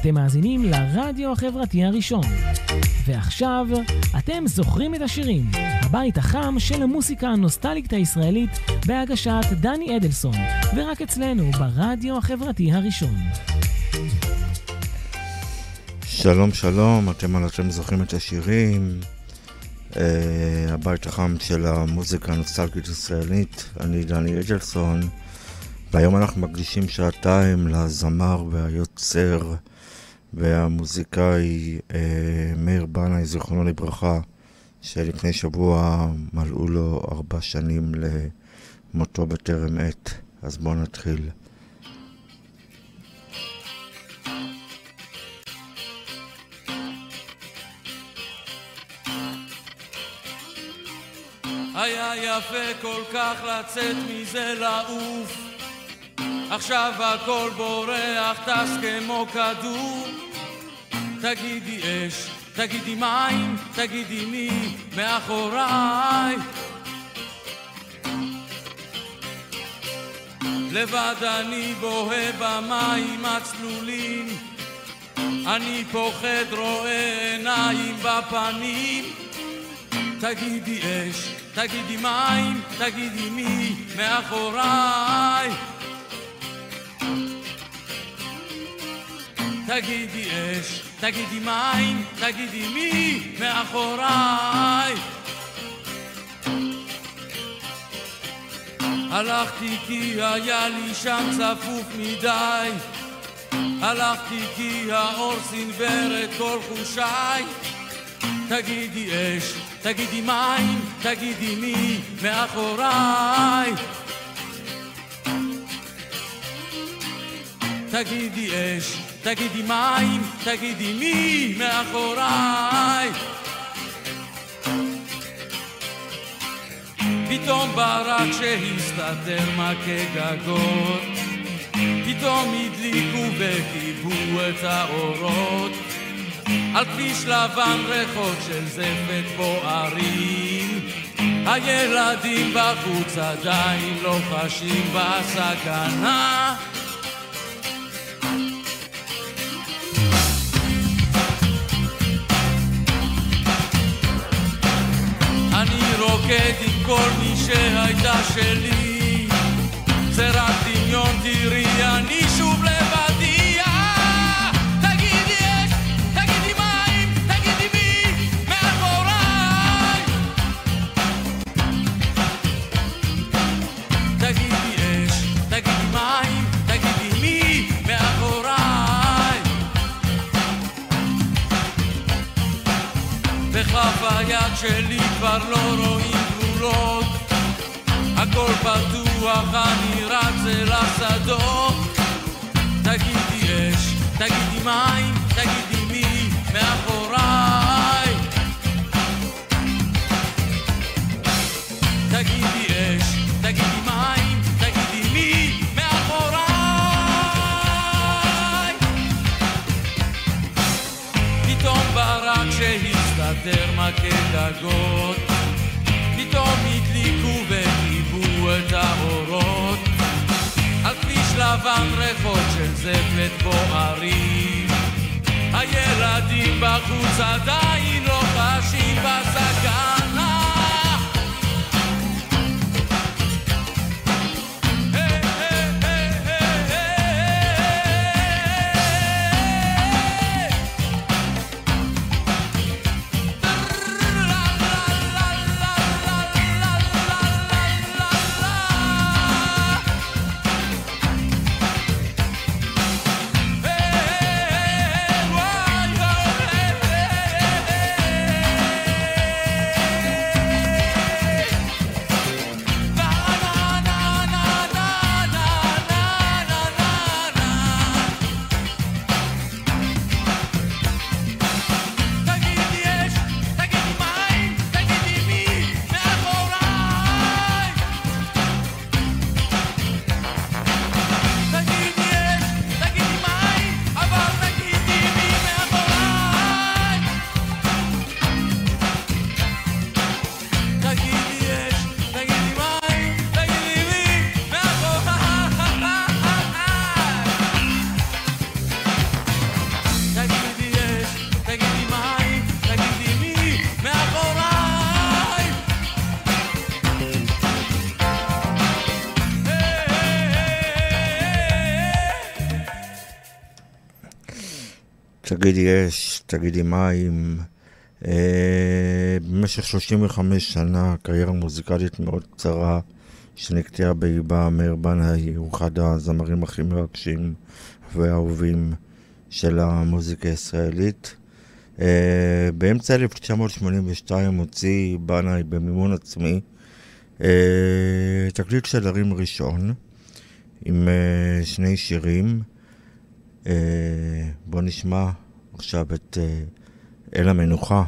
אתם מאזינים לרדיו החברתי הראשון. ועכשיו, אתם זוכרים את השירים, הבית החם של המוסיקה הנוסטלית הישראלית בהגשת דני אדלסון, ורק אצלנו ברדיו החברתי הראשון. שלום שלום, אתם על אתם זוכרים את השירים, uh, הבית החם של המוזיקה הנוסטלגית הישראלית, אני דני אדלסון, והיום אנחנו מקדישים שעתיים לזמר והיוצר והמוזיקאי uh, מאיר בנאי, זיכרונו לברכה, שלפני שבוע מלאו לו ארבע שנים למותו בטרם עת, אז בואו נתחיל. היה יפה כל כך לצאת מזה לעוף עכשיו הכל בורח, טס כמו כדור. תגידי אש, תגידי מים, תגידי מי מאחוריי. לבד אני בוהה במים הצלולים. אני פוחד רואה עיניים בפנים. תגידי אש, תגידי מים, תגידי מי מאחוריי תגידי אש, תגידי מים, תגידי מי מאחוריי. הלכתי כי היה לי שם צפוף מדי. הלכתי כי האור סנוור את כל חושיי. תגידי אש, תגידי מים, תגידי מי מאחוריי. תגידי אש, תגידי מים, תגידי מי מאחוריי. פתאום ברק שהסתתר מכה גגות. פתאום הדליקו וכיבו את האורות. על כביש לבן ריחות של זפת בוערים. הילדים בחוץ עדיין לא חשים בסכנה רוקד עם כל מי שהייתה שלי. זה רק דמיון תראי אני היד שלי כבר לא רואים גבולות הכל פתוח, אני רץ אל השדות תגידי אש, תגידי מים, תגידי מי מאחוריי גגות פתאום הדליקו וכיבו את האורות. על כביש לבן ריחות של זפת בוערים הילדים בחוץ עדיין תגידי אש, תגידי מים. אה, במשך 35 שנה, קריירה מוזיקלית מאוד קצרה, שנקטעה באיבה, מאיר בנאי הוא אחד הזמרים הכי מרגשים והאהובים של המוזיקה הישראלית. אה, באמצע 1982 הוציא בנאי במימון עצמי אה, תקליט שדרים ראשון עם שני שירים. בואו נשמע עכשיו את אל המנוחה.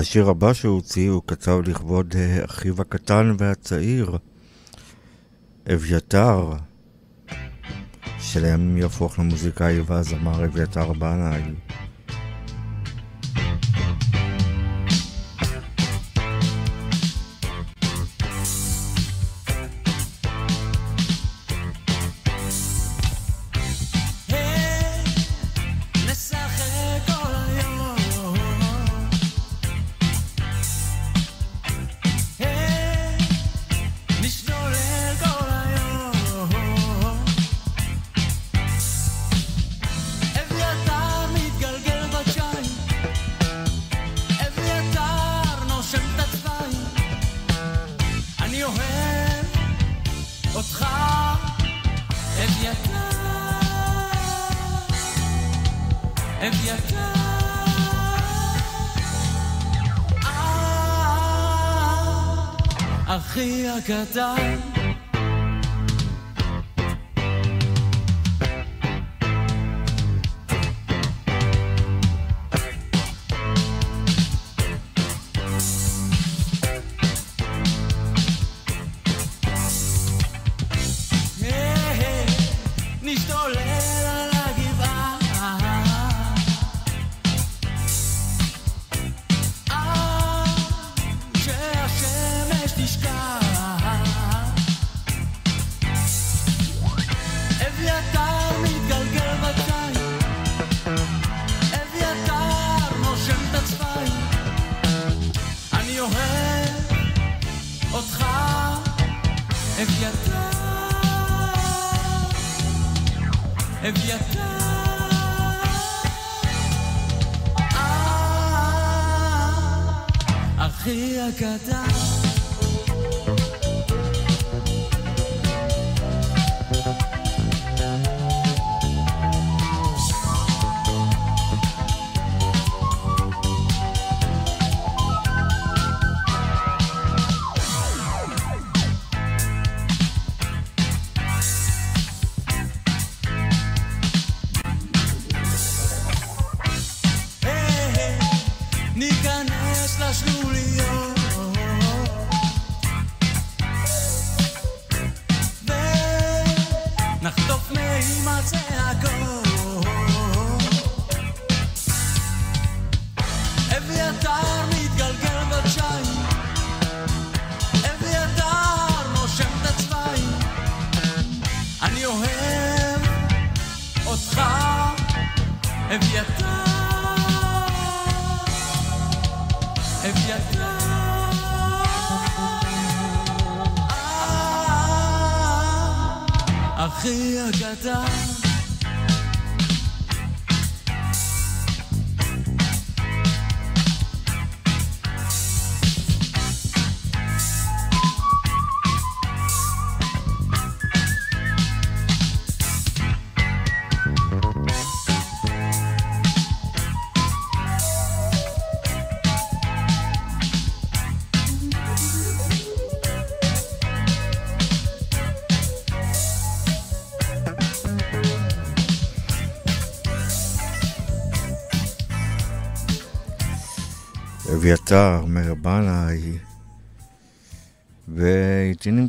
והשיר הבא שהוא הוציא הוא כתב לכבוד אה, אחיו הקטן והצעיר, אביתר, שלימים יהפוך למוזיקאי והזמר אביתר בנאי. אחי הקטן. אביתר,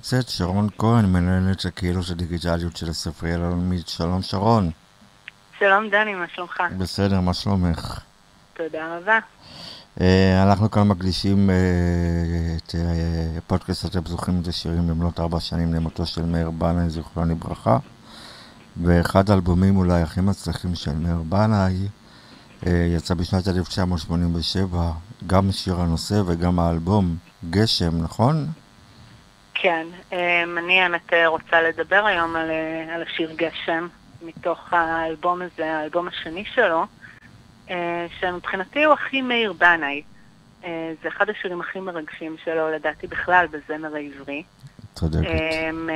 נמצאת שרון כהן, מנהלת הקהילות הדיגיטליות של הספרייה הלאומית. שלום שרון. שלום דני, מה שלומך? בסדר, מה שלומך? תודה רבה. Uh, אנחנו כאן מקדישים uh, את uh, פודקאסט אתם זוכרים את השירים במלאת ארבע שנים למותו של מאיר בנאי, זיכרונו לברכה. ואחד האלבומים אולי הכי מצליחים של מאיר בנאי יצא בשנת 1987, גם שיר הנושא וגם האלבום גשם, נכון? כן, אמ, אני האמת רוצה לדבר היום על, אה, על השיר גשם, מתוך האלבום הזה, האלבום השני שלו, אה, שמבחינתי הוא הכי מאיר בנאי. אה, זה אחד השירים הכי מרגשים שלו, לדעתי בכלל, בזמר העברי. צודקת. אמ,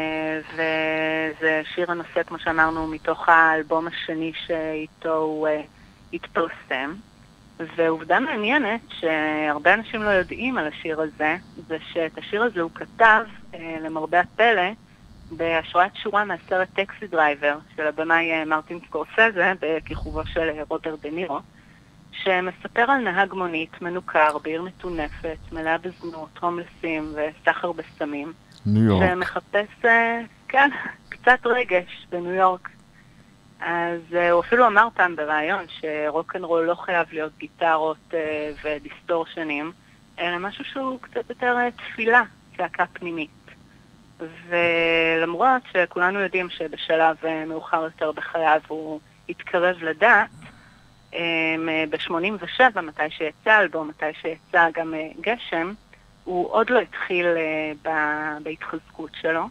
וזה שיר הנושא, כמו שאמרנו, מתוך האלבום השני שאיתו הוא התפרסם. ועובדה מעניינת שהרבה אנשים לא יודעים על השיר הזה, זה שאת השיר הזה הוא כתב, אה, למרבה הפלא, בהשראת שורה מהסרט Taxi Driver של הבמאי מרטין סקורסזה בכיכובו של רוברט דה נירו, שמספר על נהג מונית מנוכר בעיר מטונפת, מלאה בזנות, הומלסים וסחר בסמים. ניו יורק. שמחפש, כן, קצת רגש בניו יורק. אז הוא אפילו אמר פעם בריאיון שרוקנרול לא חייב להיות גיטרות ודיסטורשנים, אלא משהו שהוא קצת יותר תפילה, צעקה פנימית. ולמרות שכולנו יודעים שבשלב מאוחר יותר בחייו הוא התקרב לדת, ב-87, מתי שיצא האלבום, מתי שיצא גם גשם, הוא עוד לא התחיל בהתחזקות שלו,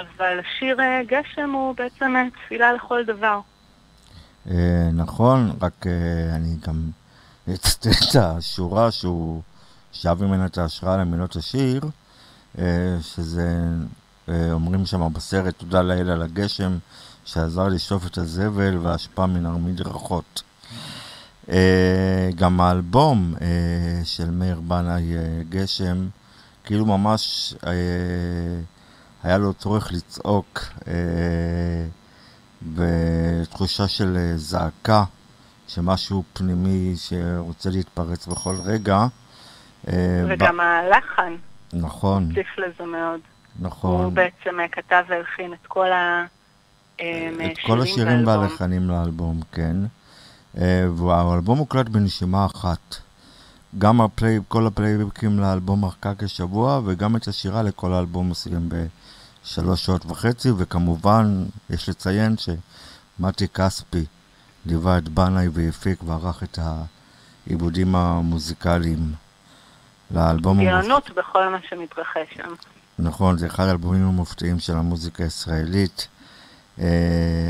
אבל השיר גשם הוא בעצם תפילה לכל דבר. נכון, רק אני גם אצטט את השורה שהוא שאב ממנה את ההשראה למילות השיר, שזה, אומרים שם בסרט, תודה לאל על הגשם שעזר לשטוף את הזבל והאשפה מן המדרכות. גם האלבום של מאיר בנאי, גשם, כאילו ממש היה לו צורך לצעוק בתחושה של זעקה, שמשהו פנימי שרוצה להתפרץ בכל רגע. וגם הלחן. נכון. הוסיף לזה מאוד. נכון. הוא בעצם כתב והלחין את כל השירים באלבום. את כל השירים והלחנים לאלבום, כן. והאלבום הוקלט בנשימה אחת. גם הפלי, כל הפלייבקים לאלבום ארכה כשבוע, וגם את השירה לכל האלבום עושים בשלוש שעות וחצי, וכמובן, יש לציין שמתי כספי ליווה את בנאי והפיק וערך את העיבודים המוזיקליים. לאלבום... גאונות בכל מה שמתרחש שם. נכון, זה אחד האלבומים המופתיים של המוזיקה הישראלית.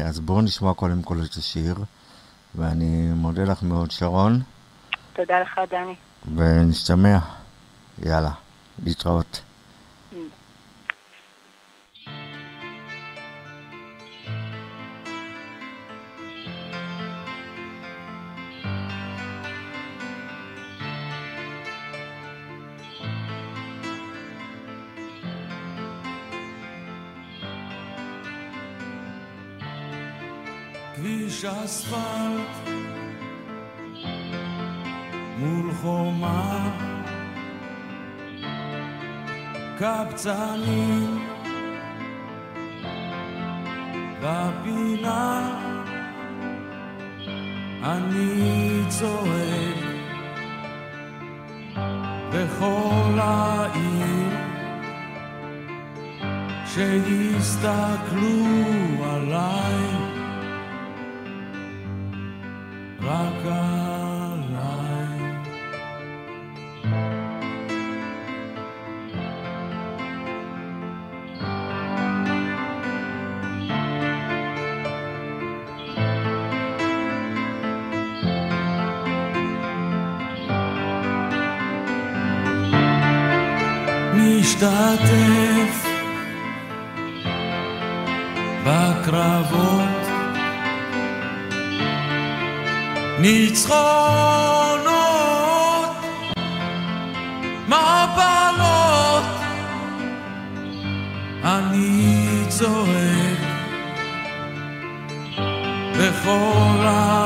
אז בואו נשמע קודם כל את השיר, ואני מודה לך מאוד, שרון. תודה לך, דני. ונשתמע. יאללה, להתראות. כביש אספלט. מול חומה. קבצנים. בפינה אני צועק בכל העיר. שיסתכלו עליי משתתף בקרבות. ניצחונות, מפלות, אני צועק בכל העיר,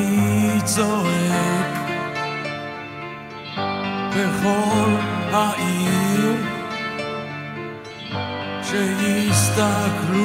אני צועק בכל העיר שיסתכלו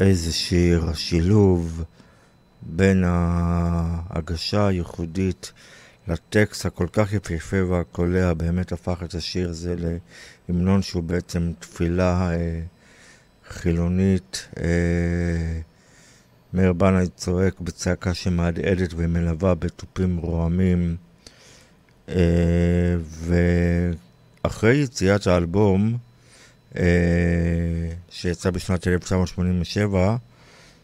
איזה שיר, השילוב בין ההגשה הייחודית לטקסט הכל כך יפהפה והקולע באמת הפך את השיר הזה להמנון שהוא בעצם תפילה אה, חילונית. אה, מאיר בנאי צועק בצעקה שמהדהדת ומלווה בתופים רועמים. אה, ואחרי יציאת האלבום, שיצא בשנת 1987,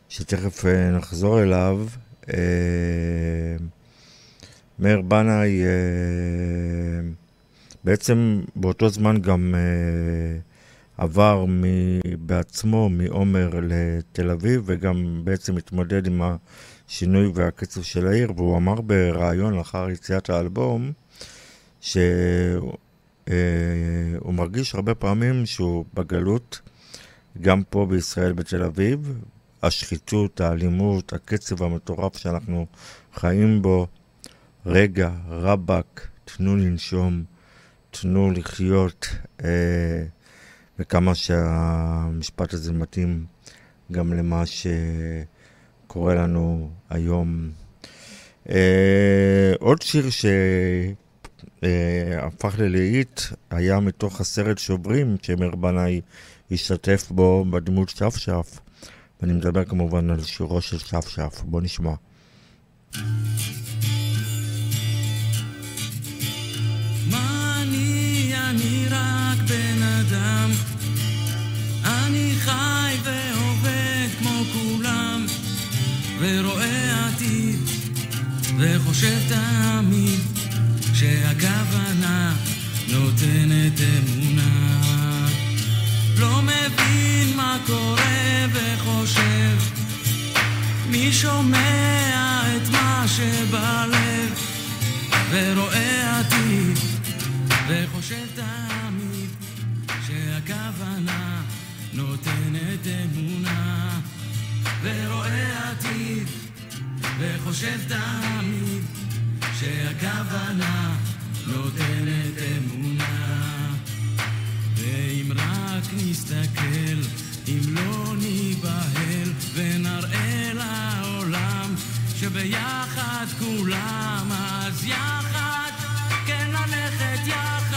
שתכף אה, נחזור אליו, אה, מאיר בנאי אה, בעצם באותו זמן גם אה, עבר בעצמו מעומר לתל אביב וגם בעצם התמודד עם השינוי והקצב של העיר והוא אמר בריאיון לאחר יציאת האלבום שהוא אה, מרגיש הרבה פעמים שהוא בגלות גם פה בישראל בתל אביב השחיתות, האלימות, הקצב המטורף שאנחנו חיים בו רגע, רבאק, תנו לנשום, תנו לחיות, אה, וכמה שהמשפט הזה מתאים גם למה שקורה לנו היום. אה, עוד שיר שהפך ללהיט היה מתוך הסרט שוברים, שמר בנאי השתתף בו בדמות שפשף, ואני מדבר כמובן על שירו של שפשף. בוא נשמע. אני חי ועובד כמו כולם, ורואה עתיד, וחושב תמיד שהכוונה נותנת אמונה. לא מבין מה קורה וחושב, מי שומע את מה שבלב, ורואה עתיד, וחושב תמיד שהכוונה נותנת אמונה, ורואה עתיד, וחושב תמיד שהכוונה נותנת אמונה. ואם רק נסתכל, אם לא ניבהל, ונראה לעולם שביחד כולם, אז יחד, כן ללכת יחד,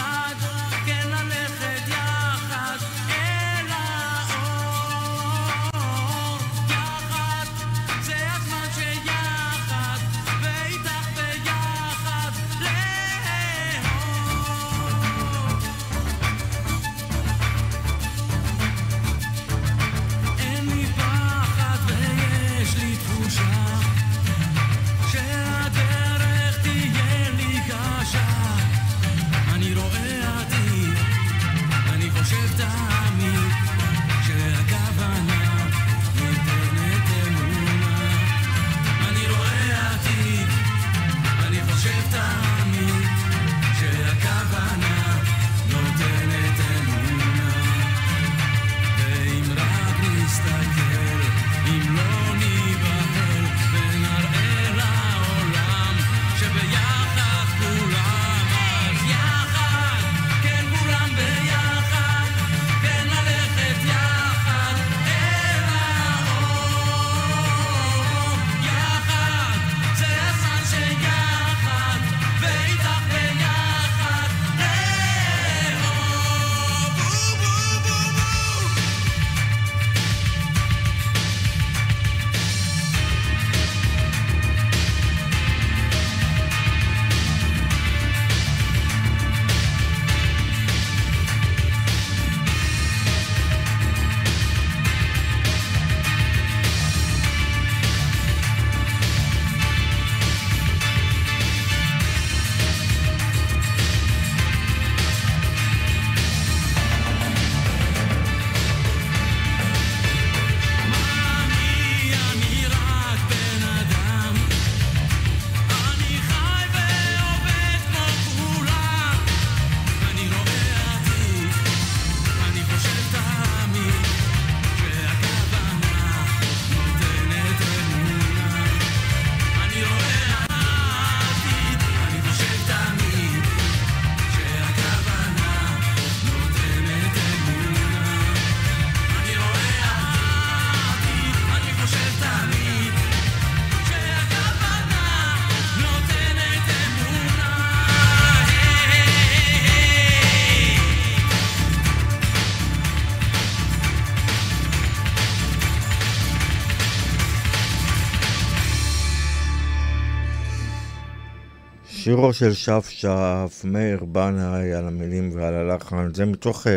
שירו של שפשף, מאיר בנאי על המילים ועל הלחן, זה מתוך uh,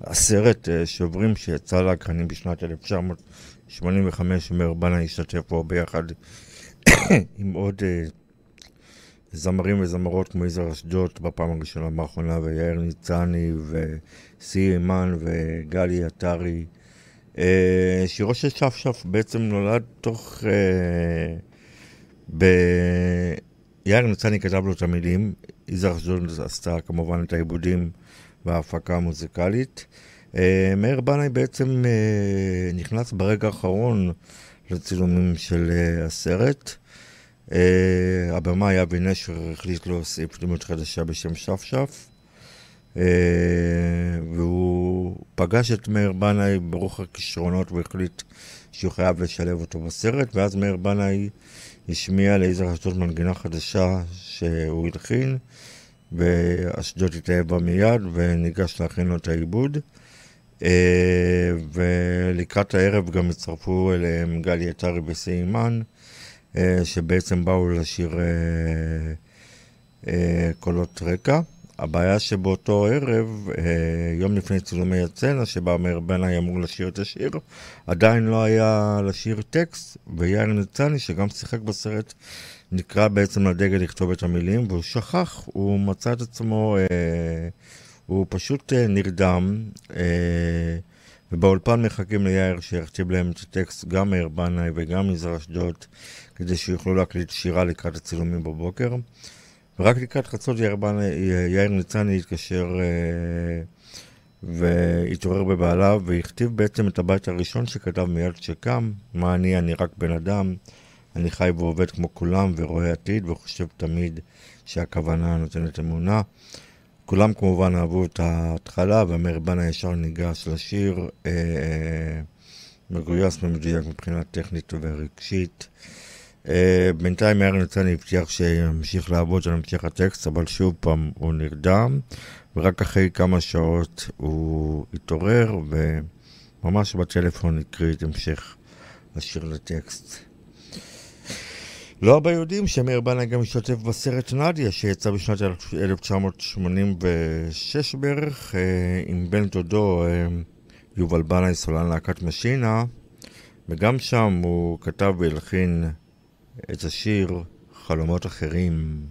הסרט uh, שוברים שיצא להקרנים בשנת 1985, מאיר בנאי השתתף פה ביחד עם עוד uh, זמרים וזמרות כמו יזהר אשדוד בפעם הראשונה באחרונה, ויאיר ניצני, וסי אימן וגלי עטרי. Uh, שירו של שפשף בעצם נולד תוך... Uh, ב... יאיר ניצני כתב לו את המילים, יזהר אשדוד עשתה כמובן את העיבודים וההפקה המוזיקלית. אה, מאיר בנאי בעצם אה, נכנס ברגע האחרון לצילומים של אה, הסרט. הבמאי אבי נשר החליט להוסיף דמות חדשה בשם שפשף. והוא פגש את מאיר בנאי ברוח הכישרונות והחליט שהוא חייב לשלב אותו בסרט, ואז מאיר בנאי השמיע ליזהר אשדוד מנגינה חדשה שהוא הלחין, ואשדוד התאהב בה מיד וניגש להכין לו את העיבוד. אה, ולקראת הערב גם הצטרפו אליהם גלי עטרי וסיימן, אה, שבעצם באו לשיר אה, קולות רקע. הבעיה שבאותו ערב, אה, יום לפני צילומי הצנע, שבה מאיר בנאי אמור לשיר את השיר, עדיין לא היה לשיר טקסט, ויאיר ניצני, שגם שיחק בסרט, נקרא בעצם לדגל לכתוב את המילים, והוא שכח, הוא מצא את עצמו, אה, הוא פשוט אה, נרדם, אה, ובאולפן מחכים ליאיר שיכתיב להם את הטקסט, גם מאיר בנאי וגם מזרע אשדוד, כדי שיוכלו להקליט שירה לקראת הצילומים בבוקר. ורק לקראת חצות יאיר ניצני התקשר אה, והתעורר בבעליו והכתיב בעצם את הבית הראשון שכתב מיד שקם, מה אני, אני רק בן אדם, אני חי ועובד כמו כולם ורואה עתיד וחושב תמיד שהכוונה נותנת אמונה. כולם כמובן אהבו את ההתחלה והמאיר בנה ישר ניגש לשיר אה, אה, מגויס ומדויק מבחינה טכנית ורגשית. אה, בינתיים מאיר ניצני הבטיח שימשיך לעבוד על המשך הטקסט, אבל שוב פעם הוא נרדם, ורק אחרי כמה שעות הוא התעורר, וממש בטלפון הקריא את המשך השיר לטקסט. לא הרבה יודעים שמאיר בנה גם השתתף בסרט נדיה, שיצא בשנת 1986 בערך, אה, עם בן דודו אה, יובל בנאי, סולן להקת משינה, וגם שם הוא כתב והלחין את השיר חלומות אחרים.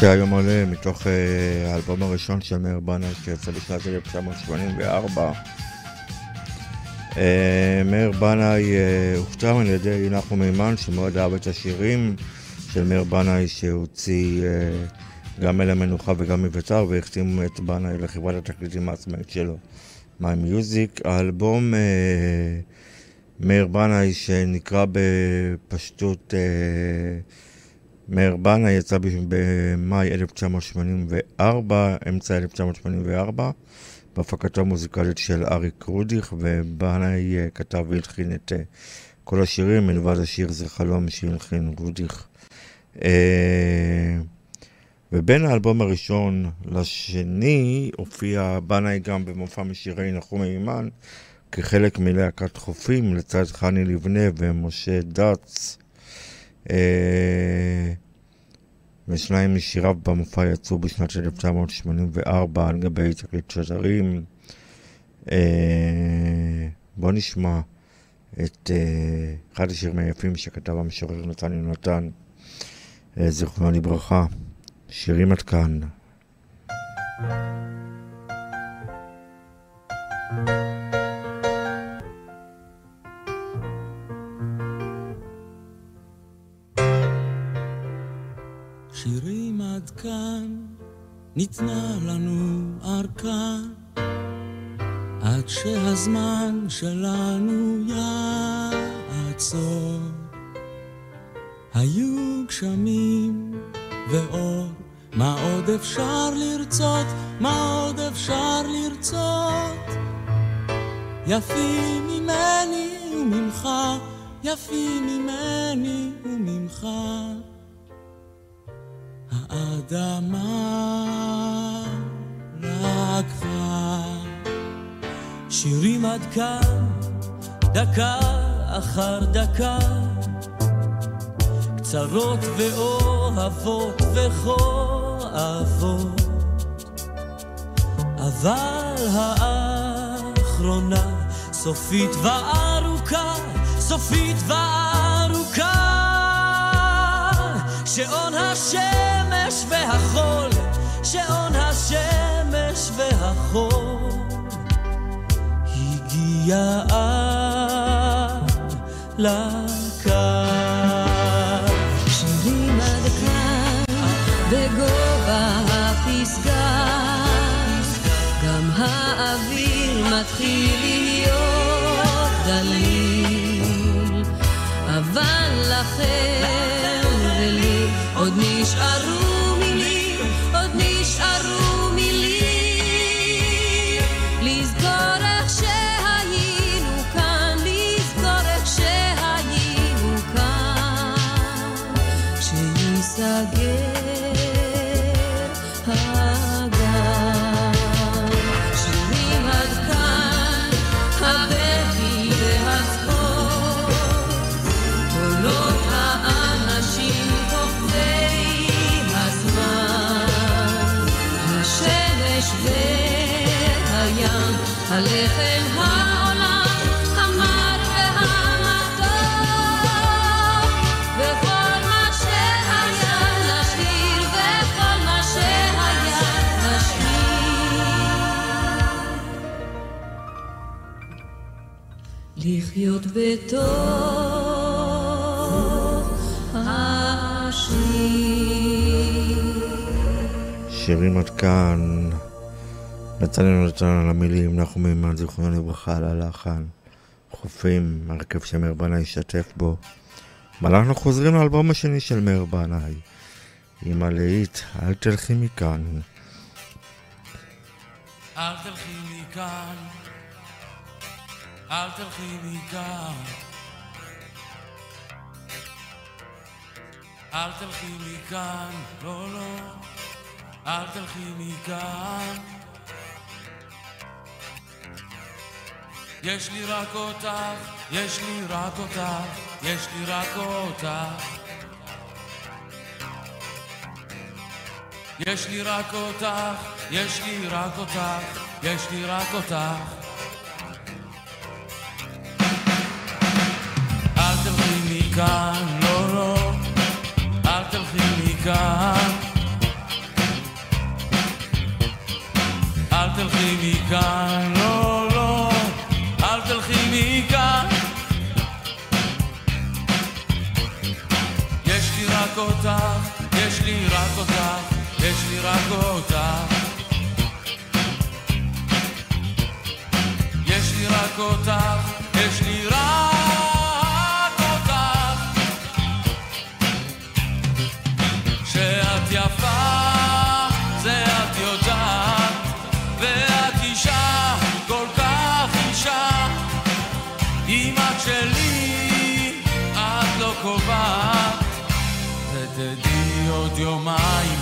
שהיום עולה מתוך אה, האלבום הראשון של מאיר בנה שיצא בשנת 1984. אה, מאיר בנאי אה, הוכתר על ידי נחום מימן שמאוד אהב את השירים של מאיר בנאי שהוציא גם אל המנוחה וגם מביתר והחתים את בנאי לחברת התקליטים העצמאית שלו, My Music. האלבום מאיר בנאי שנקרא בפשטות מאיר בנה יצא במאי 1984, אמצע 1984, בהפקתו המוזיקלית של אריק רודיך, ובנאי כתב והלחין את אה, כל השירים, מלבד השיר זה חלום שהלחין רודיך. אה, ובין האלבום הראשון לשני הופיע בנאי גם במופע משירי נחום מימן כחלק מלהקת חופים לצד חני לבנה ומשה דץ. אה, ושניים משיריו במופע יצאו בשנת 1984 על גבי תקליט שדרים. אה, בואו נשמע את אה, אחד השירים היפים שכתב המשורר נתן יונתן, זיכרונו לברכה, שירים עד כאן. שירים ניתנה לנו ארכה, עד שהזמן שלנו יעצור. היו גשמים ואור, מה עוד אפשר לרצות? מה עוד אפשר לרצות? יפים ממני וממך, יפים ממני וממך. האדמה רקחה. שירים עד כאן, דקה אחר דקה, קצרות ואוהבות וכואבות. אבל האחרונה סופית וארוכה, סופית וארוכה. שעון השמש והחול, שעון השמש והחול, הגיע לקו. שירים עד כאן בגובה הפסגה, גם האוויר מתחיל להיות דליל, אבל לכם ולי עוד נשארו שירים עד כאן. נתנאל נתן על המילים, נחום מימן, זיכרונו לברכה, על הלחן. חופים, הרכב שמאיר בנאי השתתף בו. ואנחנו חוזרים לאלבום השני של מאיר בנאי. עם הלהיט, אל תלכי מכאן. אל תלכי מכאן, אל תלכי מכאן. אל תלכי מכאן, לא, לא, אל תלכי מכאן. יש לי רק אותך, יש לי רק אותך, יש לי רק אותך. יש לי רק אותך, יש לי רק אותך, יש לי רק אותך. מכאן, לא, לא, אל תלכי מכאן. אל תלכי מכאן, לא, לא, אל תלכי מכאן. יש לי רק אותך, יש לי רק אותך, יש לי רק אותך. יש לי רק אותך, יש לי רק ותדעי עוד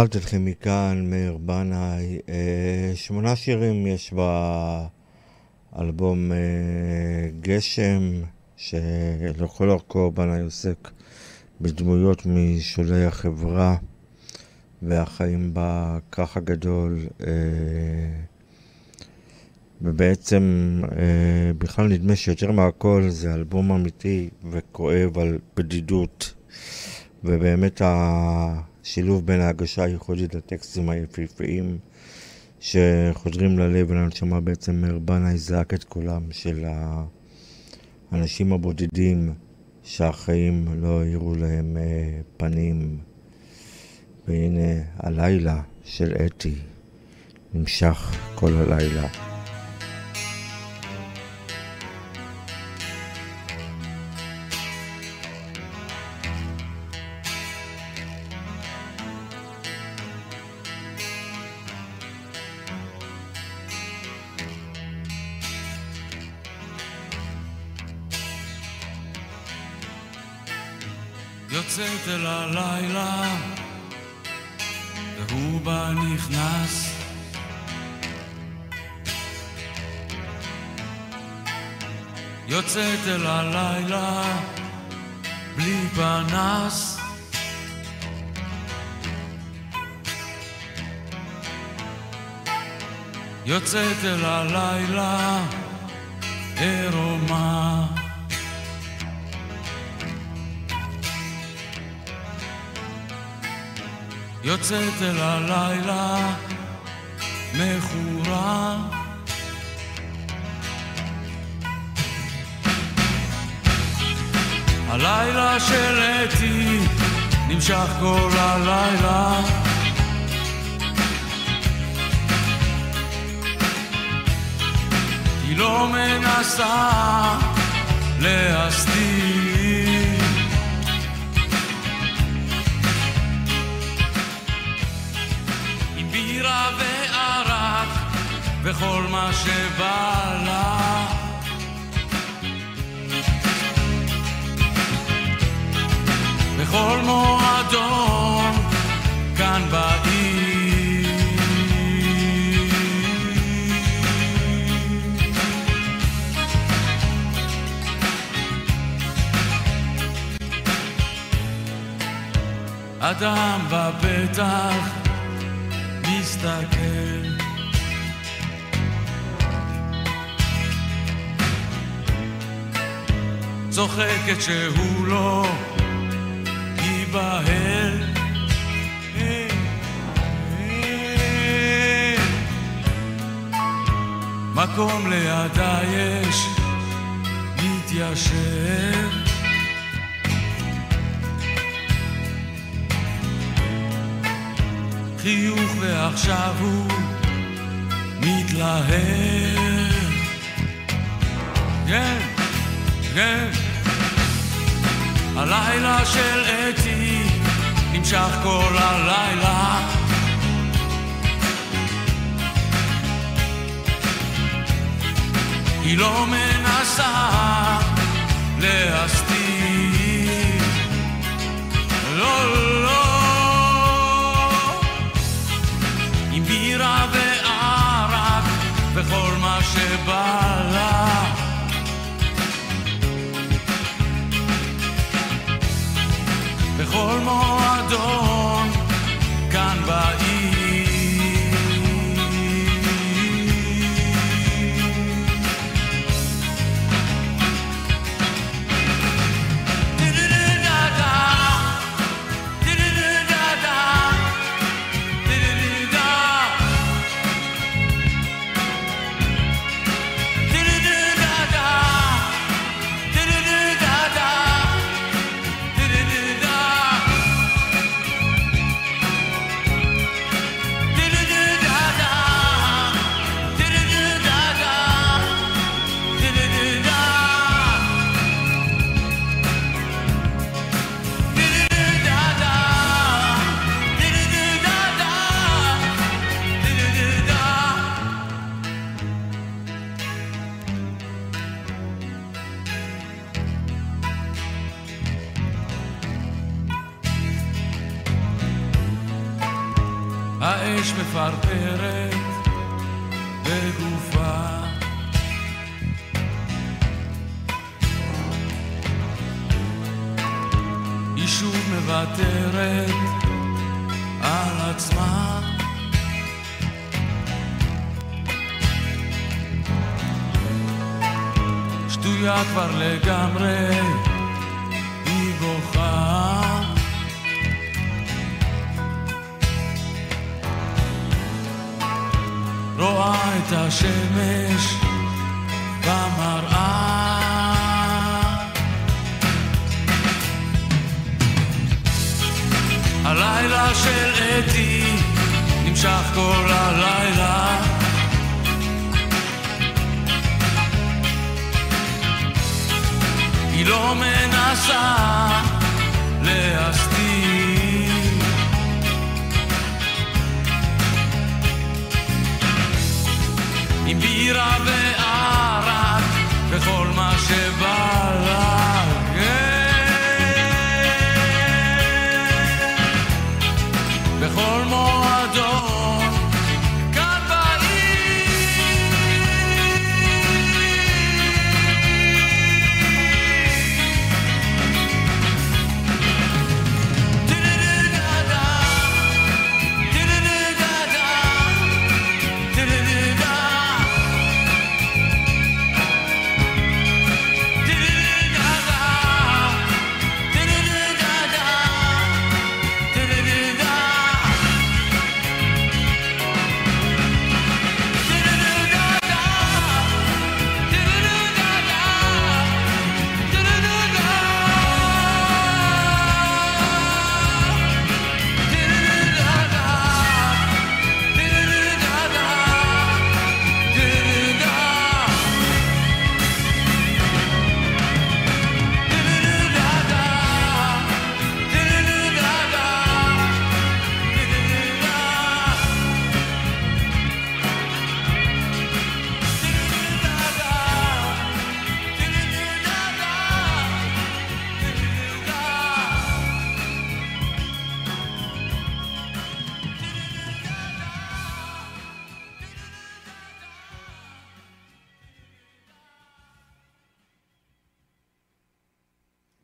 אל תלכי מכאן, מאיר בנאי. אה, שמונה שירים יש באלבום אה, גשם, שלכל אורכו בנאי עוסק בדמויות משולי החברה והחיים בכך הגדול. אה, ובעצם בכלל נדמה שיותר מהכל זה אלבום אמיתי וכואב על בדידות. ובאמת השילוב בין ההגשה הייחודית לטקסטים היפהפיים שחודרים ללב ולנשמה בעצם מאיר בנאי זעק את קולם של האנשים הבודדים שהחיים לא האירו להם אה, פנים. והנה הלילה של אתי נמשך כל הלילה. הלילה, והוא בה נכנס. יוצאת אל הלילה, בלי פנס. יוצאת אל הלילה, עירומה. יוצאת אל הלילה מכורה. הלילה של אתי נמשך כל הלילה. היא לא מנסה להסתיר בירה וערק וכל מה שבא לה. בכל מועדון כאן בעיר. אדם בפתח מסתכל צוחקת שהוא לא ייבהל. מקום לידה יש מתיישב חיוך ועכשיו הוא מתלהב. כן, כן. הלילה של אתי נמשך כל הלילה. היא לא מנסה להסתיר. לא, לא בירה וערק וכל מה שבא לה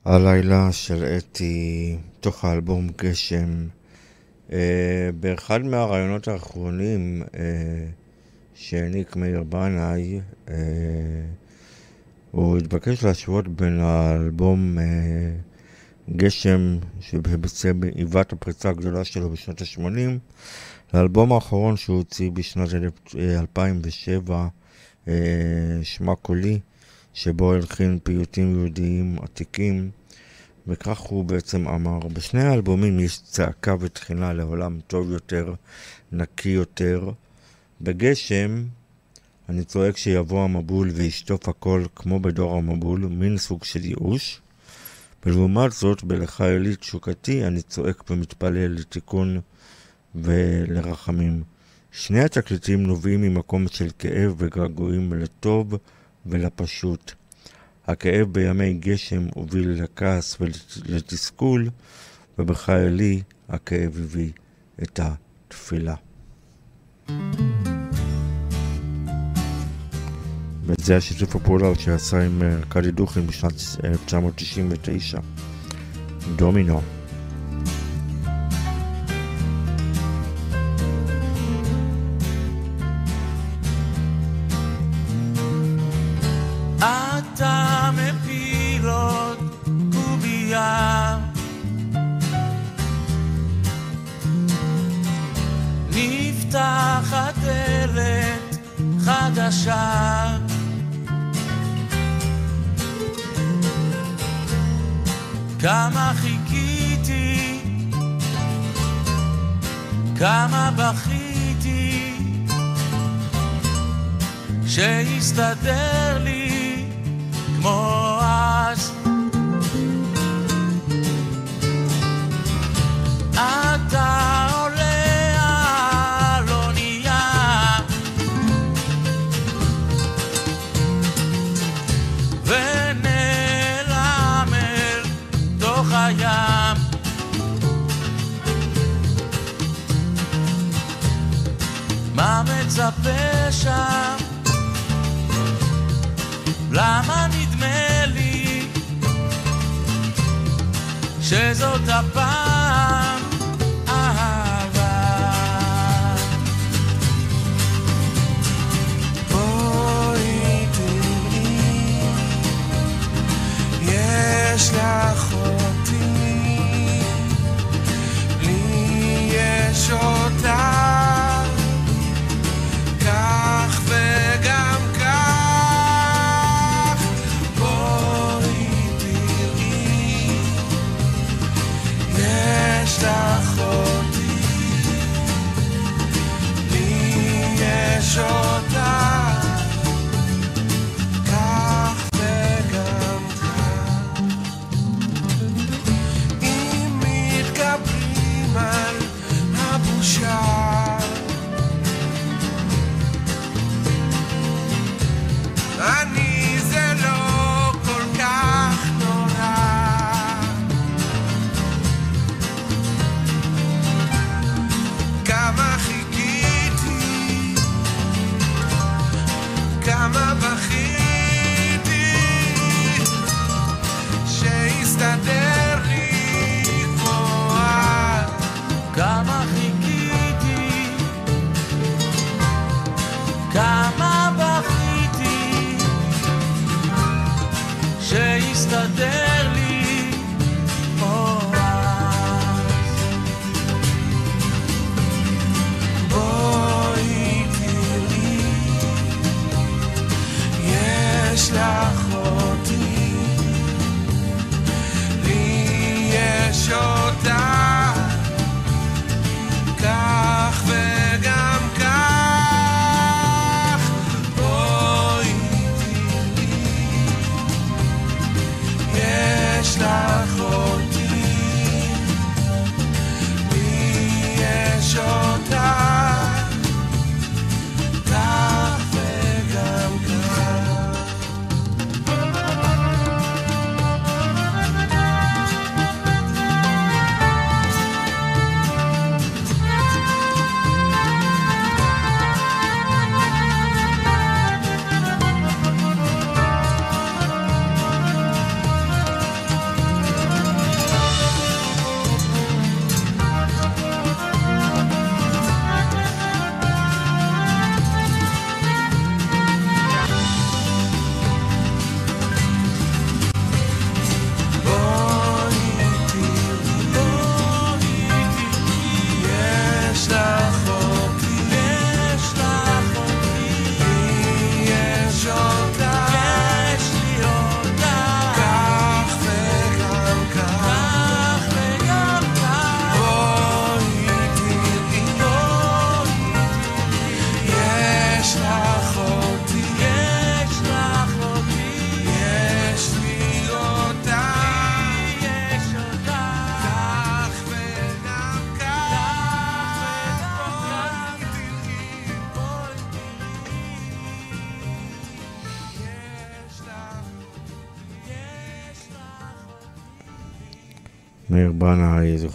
הלילה של אתי, תוך האלבום גשם. אה, באחד מהרעיונות האחרונים אה, שהעניק מאיר בנאי, אה, הוא התבקש להשוות בין האלבום אה, גשם, שביצע בעיבת הפריצה הגדולה שלו בשנות ה-80, לאלבום האחרון שהוא הוציא בשנת 2007, אה, שמה קולי. שבו הלחין פיוטים יהודיים עתיקים, וכך הוא בעצם אמר, בשני האלבומים יש צעקה ותחינה לעולם טוב יותר, נקי יותר. בגשם אני צועק שיבוא המבול וישטוף הכל כמו בדור המבול, מין סוג של ייאוש. ולעומת זאת, בלך אלי תשוקתי, אני צועק ומתפלל לתיקון ולרחמים. שני התקליטים נובעים ממקום של כאב וגעגועים לטוב ולפשוט. הכאב בימי גשם הוביל לכעס ולתסכול, ובחיילי הכאב הביא את התפילה. וזה השיתוף הפעולה שעשה עם ארכדי דוכין בשנת 1999. דומינו. חדשה כמה חיכיתי כמה בכיתי שיסתדר לי כמו מצפה שם? למה נדמה לי שזאת הפעם אהבה? בואי תראי, יש לך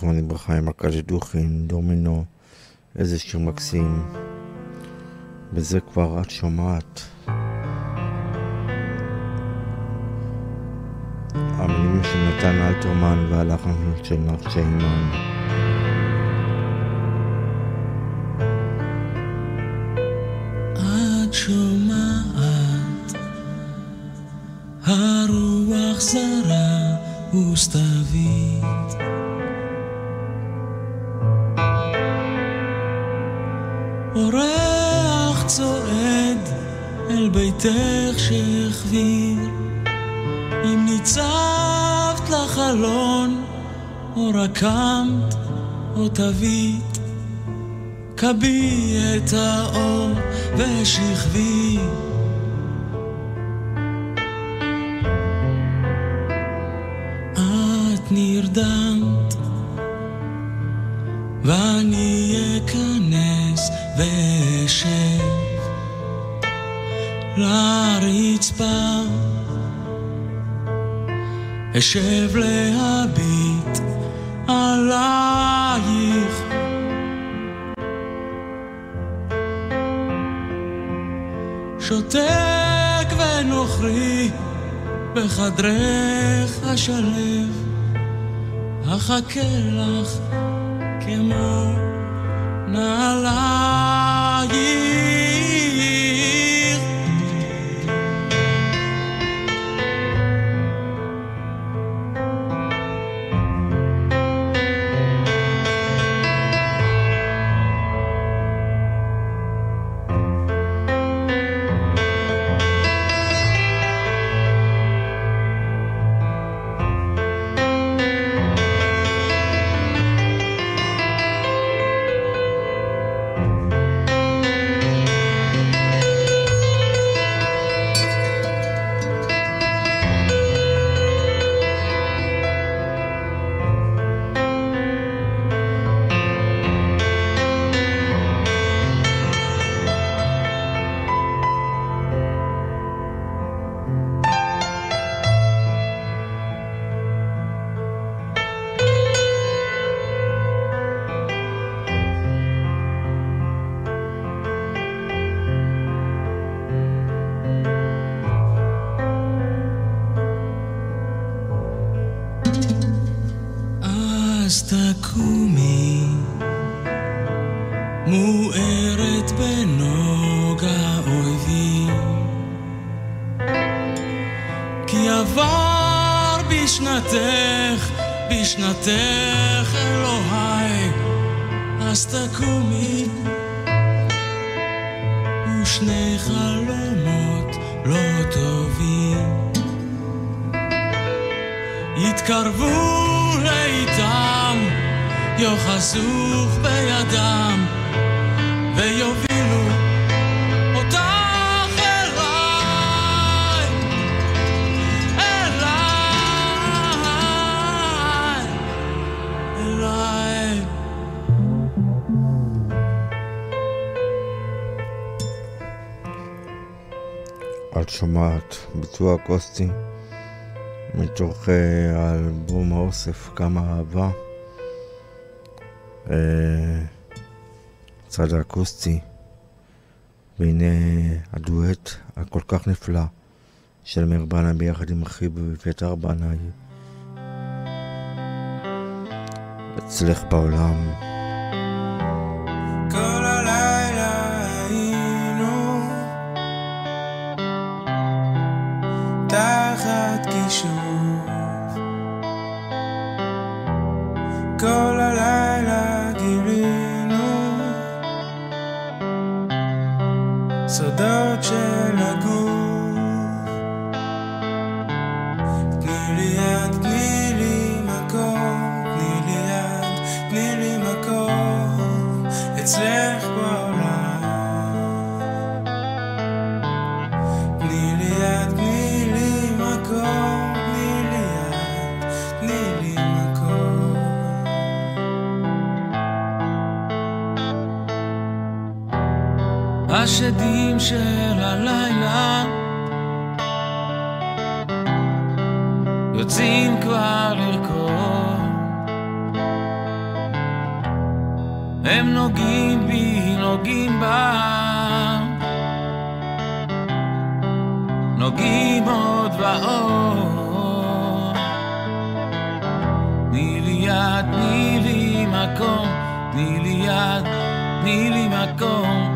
זכרונו לברכה, עם ארכז'י דוכין, דומינו, איזה שיר מקסים. וזה כבר את שומעת. המילים של נתן אלתרמן והלחם של נחשי אימן. במספר, אשב להביט עלייך. שותק ונוכרי בחדרך השלב, אחכה לך כמו נעלייך. ביצוע אקוסטי מתוך אה, האלבום האוסף כמה אהבה. אה, צד האקוסטי, והנה הדואט הכל כך נפלא של מאיר בנאי ביחד עם אחיו אביתר בנאי. אצלך בעולם. השדים של הלילה. יוצאים כבר לרקוד. הם נוגעים בי, נוגעים בם נוגעים עוד ועוד. תני לי יד, תני לי מקום תני לי יד, תני לי מקום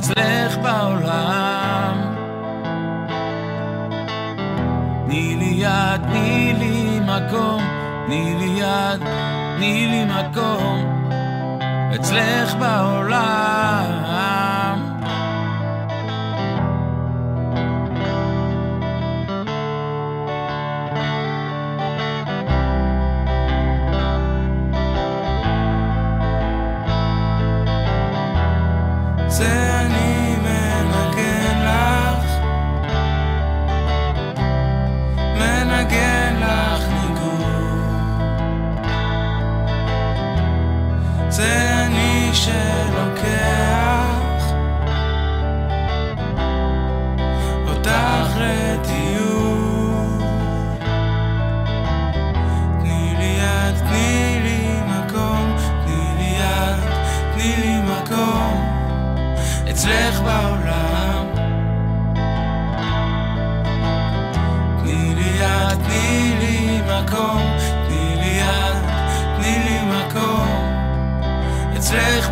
אצלך בעולם תני לי יד, תני לי מקום, תני לי יד, תני לי מקום, אצלך בעולם.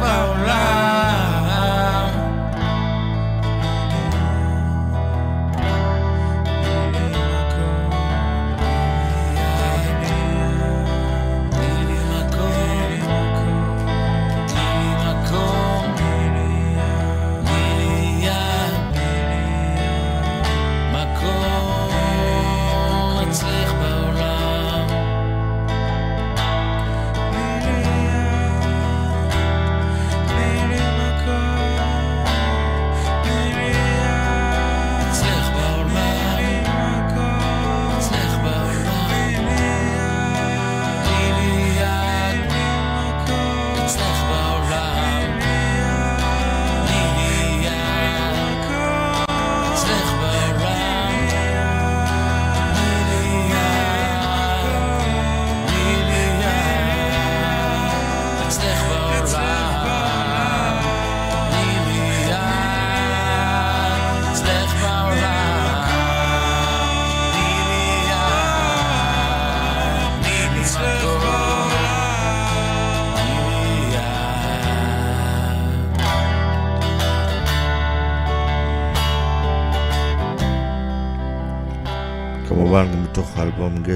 אצלך בעולם.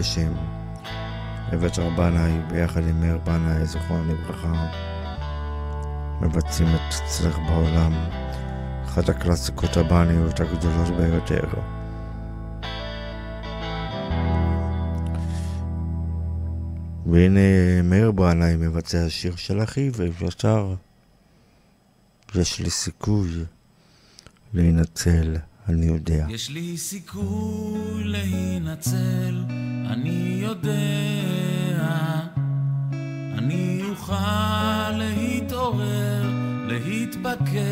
גשם, אביתר בנאי ביחד עם מאיר בנאי, זיכרונו לברכה, מבצעים את אצלך בעולם, אחת הקלאסיקות הבניות הגדולות ביותר. והנה מאיר בנאי מבצע שיר של אחיו, ושר יש לי סיכוי להינצל, אני יודע. יש לי סיכוי להינצל, אני יודע. אני אוכל להתעורר, להתפכח.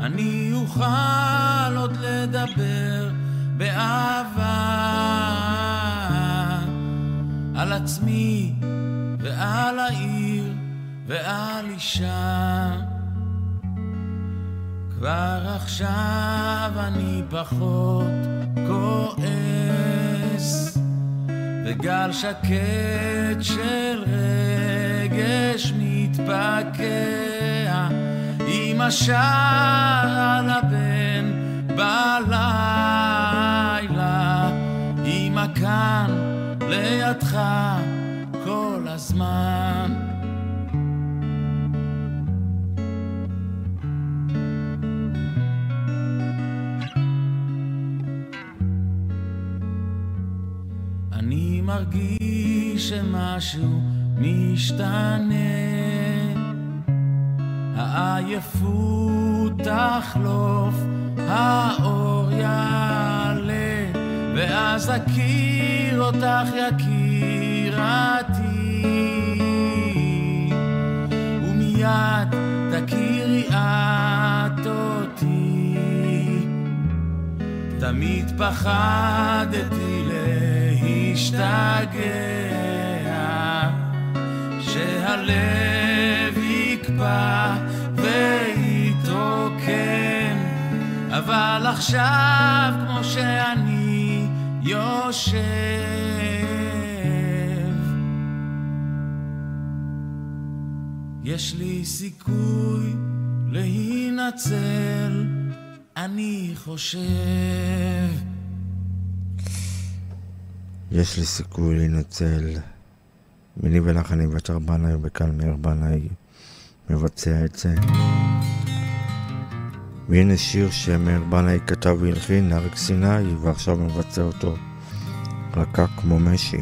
אני אוכל עוד לדבר באהבה על עצמי ועל העיר ועל אישה. כבר עכשיו אני פחות כועס, וגל שקט של רגש מתפקע, עם השער לבן בלילה, עם הכאן לידך כל הזמן. מרגיש שמשהו משתנה. העייפות תחלוף, האור יעלה ואז אכיר אותך יקירתי. ומיד תכירי את אותי. תמיד פחדתי להשתגע, שהלב יקפא ויתרוקן, אבל עכשיו כמו שאני יושב, יש לי סיכוי להינצל, אני חושב. יש לי סיכוי להינצל. מיני ולחני ואתר בנאי וקל מאיר בנאי מבצע את זה. והנה שיר שמאיר בנאי כתב והלחין, אריק סיני, ועכשיו מבצע אותו רקק כמו משי.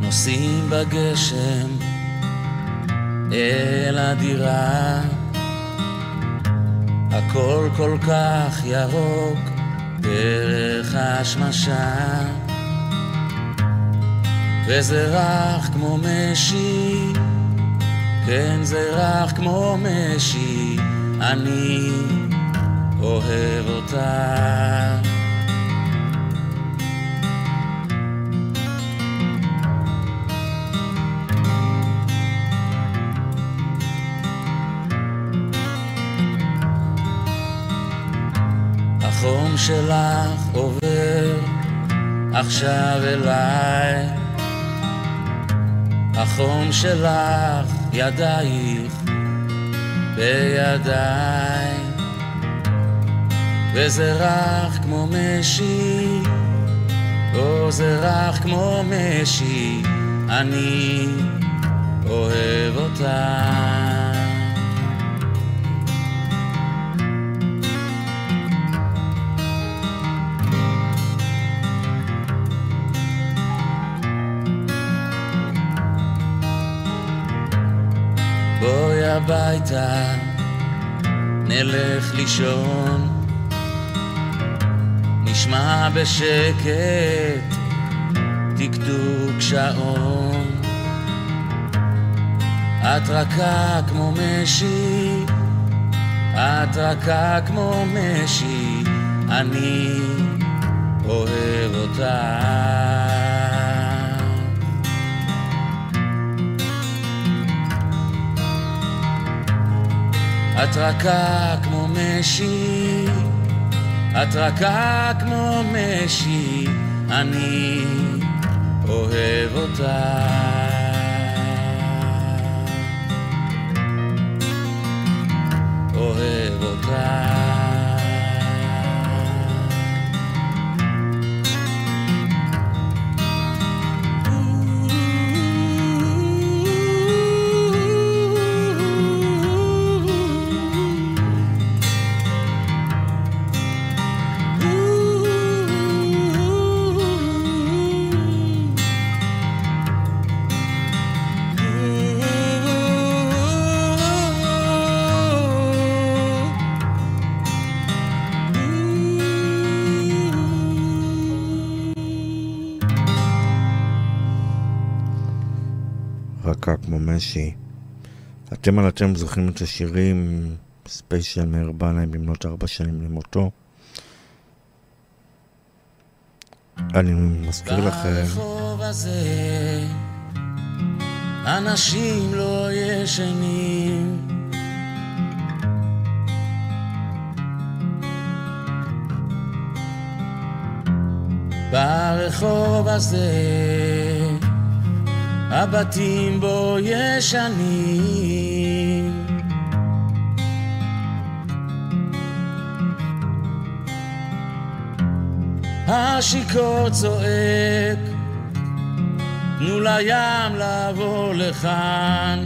נוסעים בגשם אל הדירה הכל כל כך ירוק דרך השמשה וזה רך כמו משי כן זה רך כמו משי אני אוהב אותה שלך עובר עכשיו אליי. החום שלך, ידייך בידיי, וזה רך כמו משי, או זה רך כמו משי, אני אוהב אותך. בואי הביתה, נלך לישון, נשמע בשקט תקתוק שעון. את רכה כמו משי, את רכה כמו משי, אני אוהב אותך. את רכה כמו משי, את רכה כמו משי, אני אוהב אותך. אוהב אותך. אתם על אתם זוכרים את השירים ספיישל מאיר בנאי במלאת ארבע שנים למותו. אני מזכיר לכם, הזה אנשים לא ישנים ברחוב הזה הבתים בו ישנים השיכור צועק, תנו לים לבוא לכאן.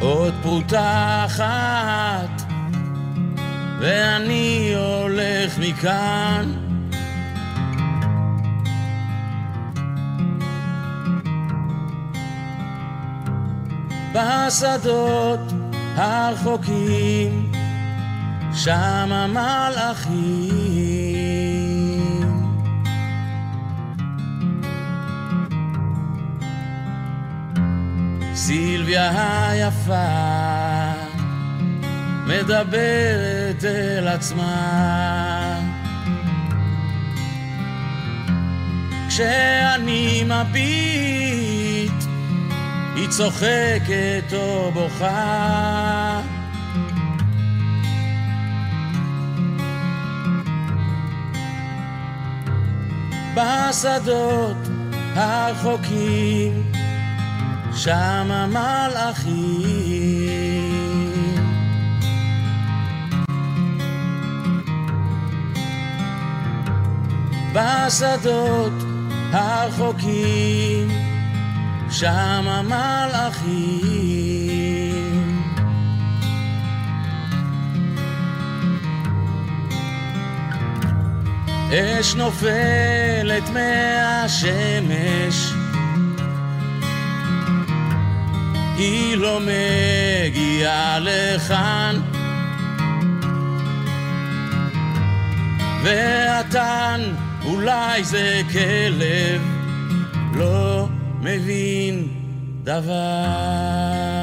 עוד פרוטה אחת, ואני הולך מכאן. בשדות הרחוקים, שם המלאכים. סילביה היפה מדברת אל עצמה כשאני מביט היא צוחקת או בוכה. בשדות הרחוקים, שם המלאכים. בשדות הרחוקים, שם המלאכים. אש נופלת מהשמש, היא לא מגיעה לכאן. והתן, אולי זה כלב, לא מבין דבר.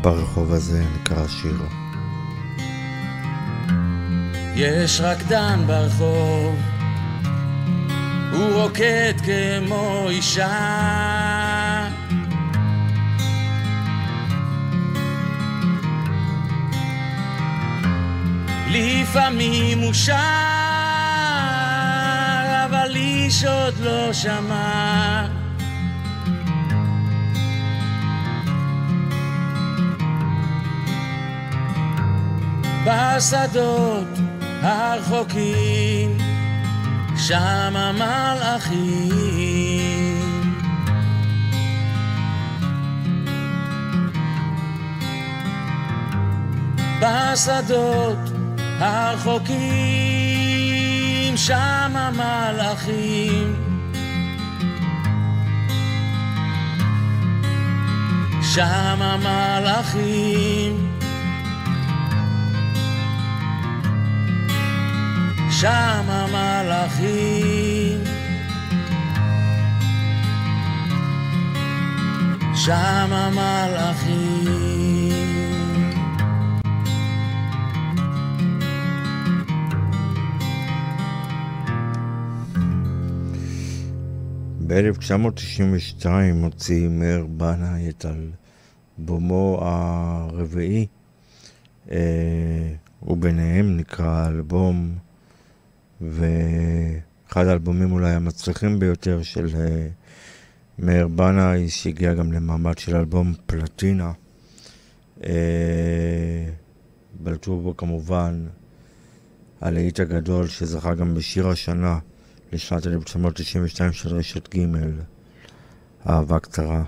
ברחוב הזה נקרא השיר. יש רקדן ברחוב, הוא רוקד כמו אישה. לפעמים הוא שר, אבל איש עוד לא שמע. בשדות הרחוקים, שם המלאכים. בשדות הרחוקים, שם המלאכים. שם המלאכים. שם המלאכים. שם המלאכים. ב-1992 הוציא מאיר בנאי את אלבומו הרביעי, אה, וביניהם נקרא אלבום, ואחד האלבומים אולי המצליחים ביותר של אה, מאיר בנאי, שהגיע גם למעמד של אלבום פלטינה. אה, בלטו בו כמובן הלהיט הגדול שזכה גם בשיר השנה. לשנת 1992 של רשת ג', אהבה קצרה.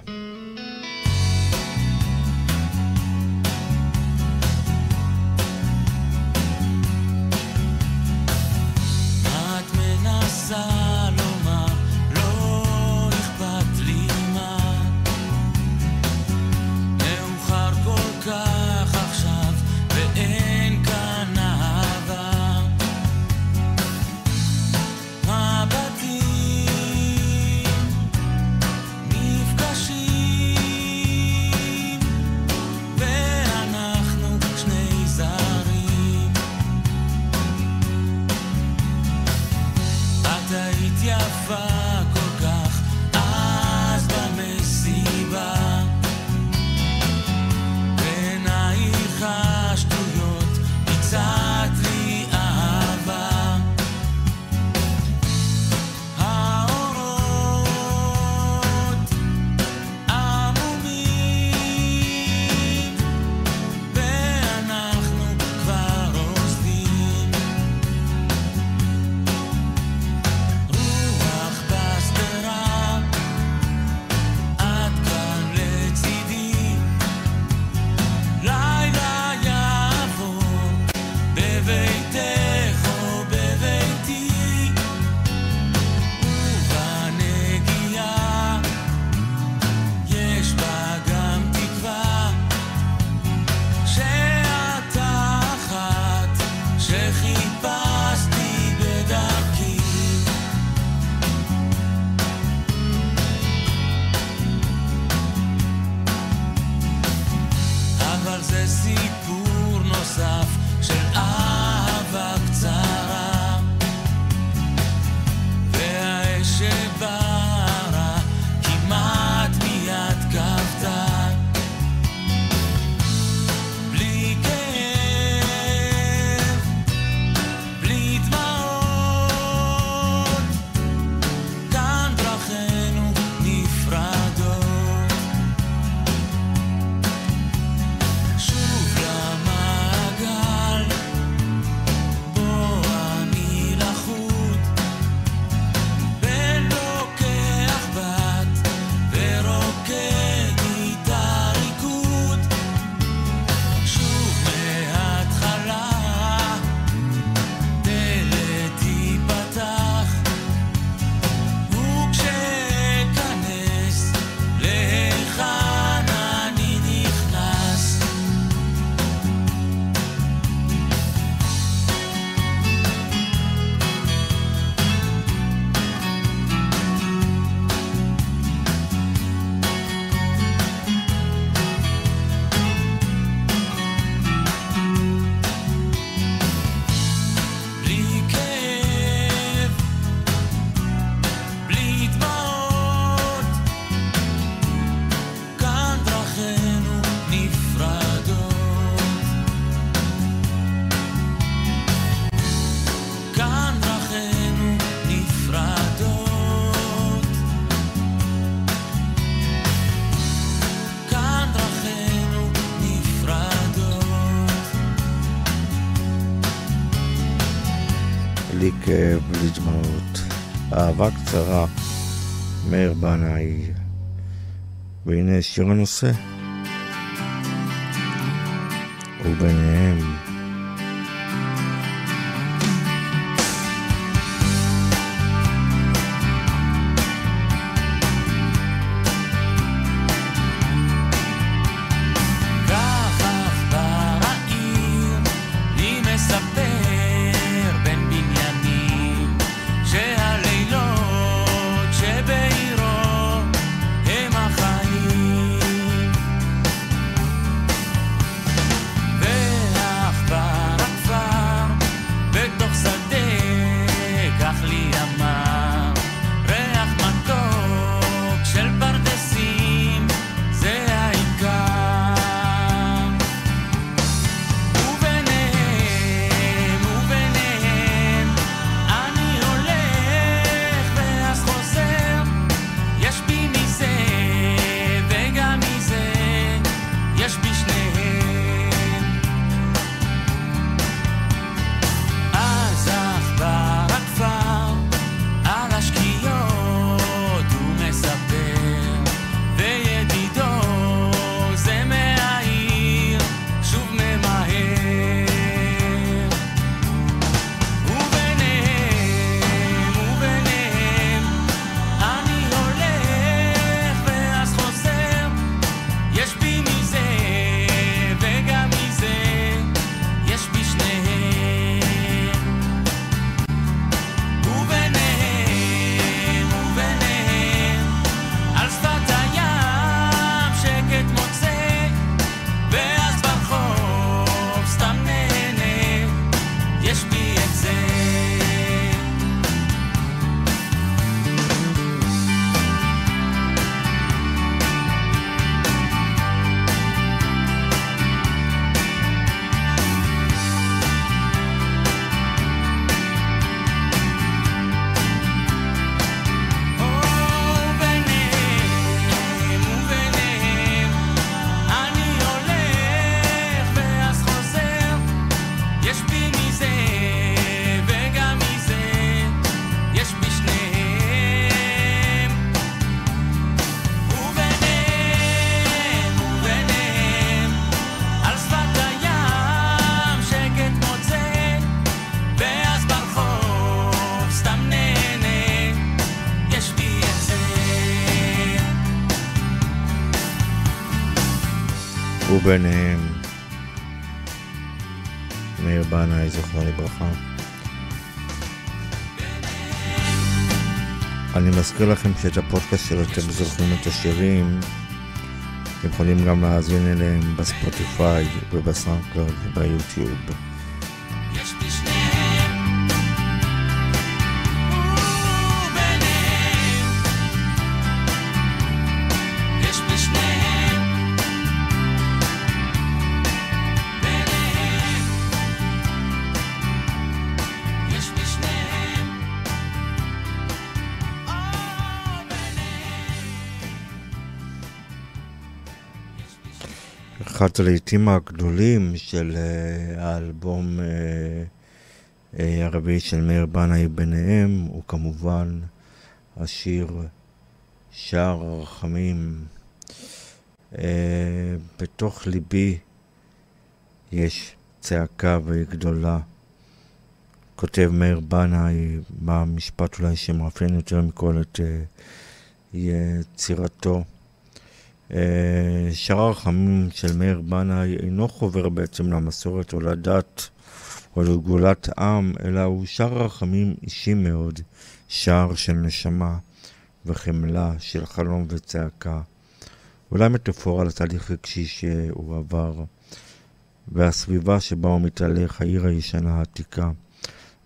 והנה שיר הנושא. מזכיר לכם שאת הפודקאסט שלו אתם זוכרים את השירים, אתם יכולים גם להאזין אליהם בספוטיפיי ובסאונדקלוד וביוטיוב. אחד הלעיתים הגדולים של uh, האלבום uh, uh, הרביעי של מאיר בנאי ביניהם הוא כמובן השיר שער הרחמים. בתוך ליבי יש צעקה והיא גדולה. כותב מאיר בנאי במשפט אולי שמאפיין יותר מכל את יצירתו. אה, שער הרחמים של מאיר בנאי אינו חובר בעצם למסורת או לדת או לגאולת עם, אלא הוא שער הרחמים אישי מאוד, שער של נשמה וחמלה, של חלום וצעקה. אולי מטאפורה לתהליך רגשי שהוא עבר, והסביבה שבה הוא מתהלך, העיר הישנה העתיקה,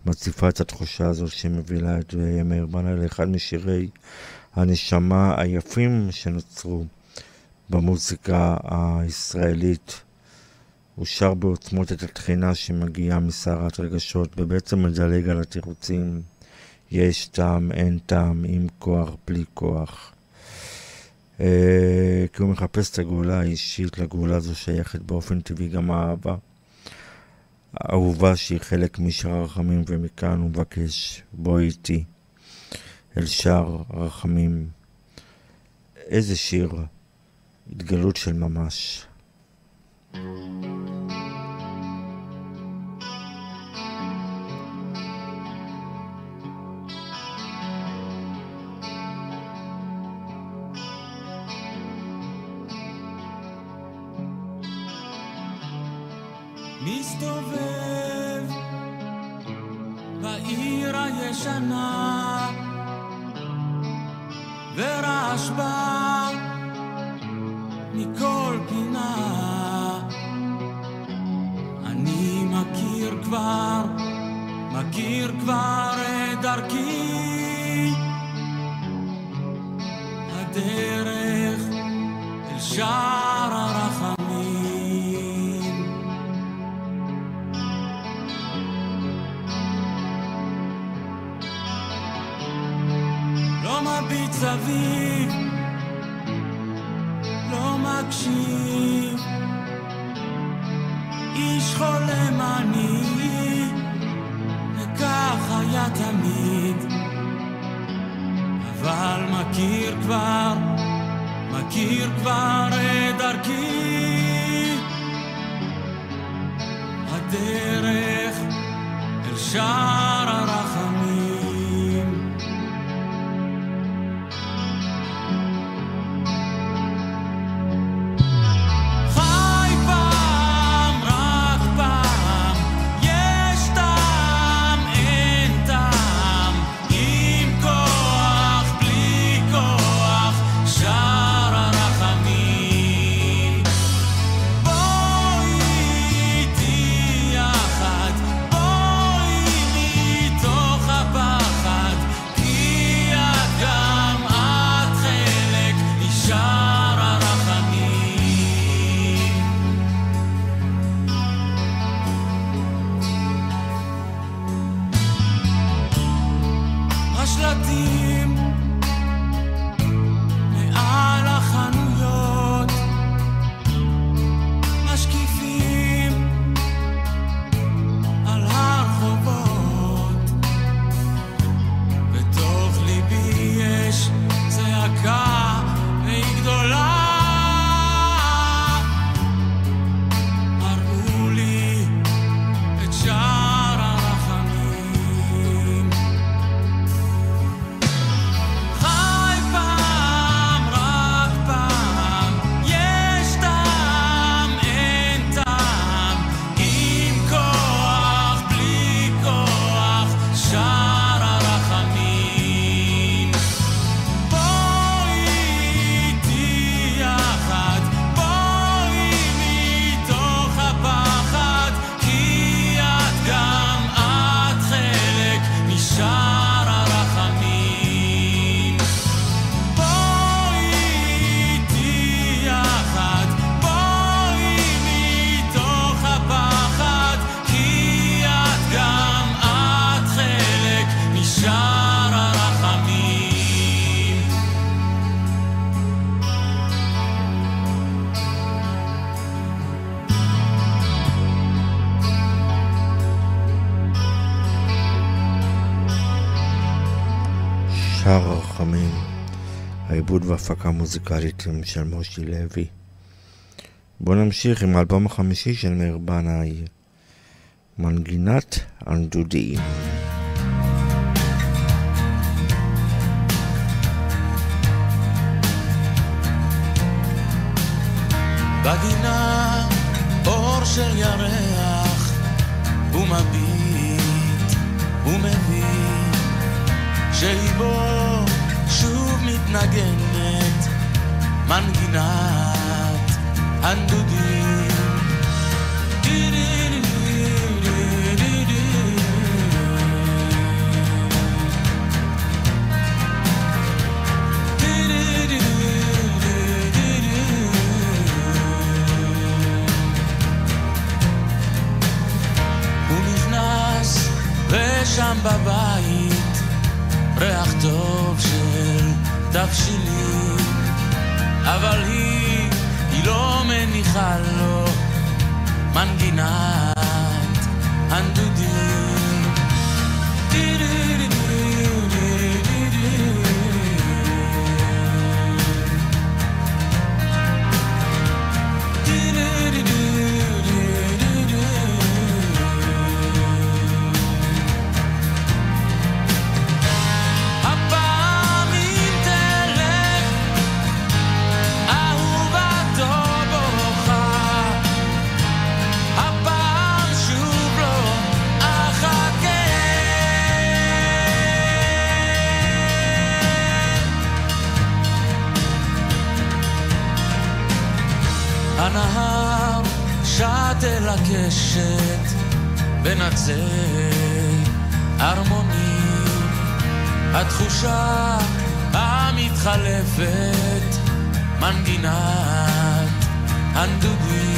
מציפה את התחושה הזו שמובילה את מאיר בנאי לאחד משירי הנשמה היפים שנוצרו. במוזיקה הישראלית. הוא שר בעוצמות את התחינה שמגיעה מסערת רגשות, ובעצם מדלג על התירוצים. יש טעם, אין טעם, עם כוח, בלי כוח. אה, כי הוא מחפש את הגאולה האישית, לגאולה הזו שייכת באופן טבעי גם האהבה. אהובה שהיא חלק משאר הרחמים, ומכאן הוא מבקש, בואי איתי אל שער הרחמים. איזה שיר, התגלות של ממש. מסתובב בעיר הישנה ורעש בא כבר, מכיר כבר את דרכי. הדרך אל שער הרחמים. לא מביט סביב, לא מקשיב, איש חולם אני, היה תמיד, אבל מכיר כבר, מכיר כבר את דרכי, הדרך אל שער הרחמים. העיבוד וההפקה המוזיקלית הם של מושי לוי. בואו נמשיך עם האלבום החמישי של מאיר בנאי, מנגינת הנדודים. בגינה אור של ירח, הוא מביט, הוא מבין, מתנגנת, מנגינת הנדודים. ושם בבית ריח טוב של תבשילים אבל היא היא לא מניחה לו מנגינת הנדודים. בין עצי ארמונים. התחושה המתחלפת, מנגינת הנדודים.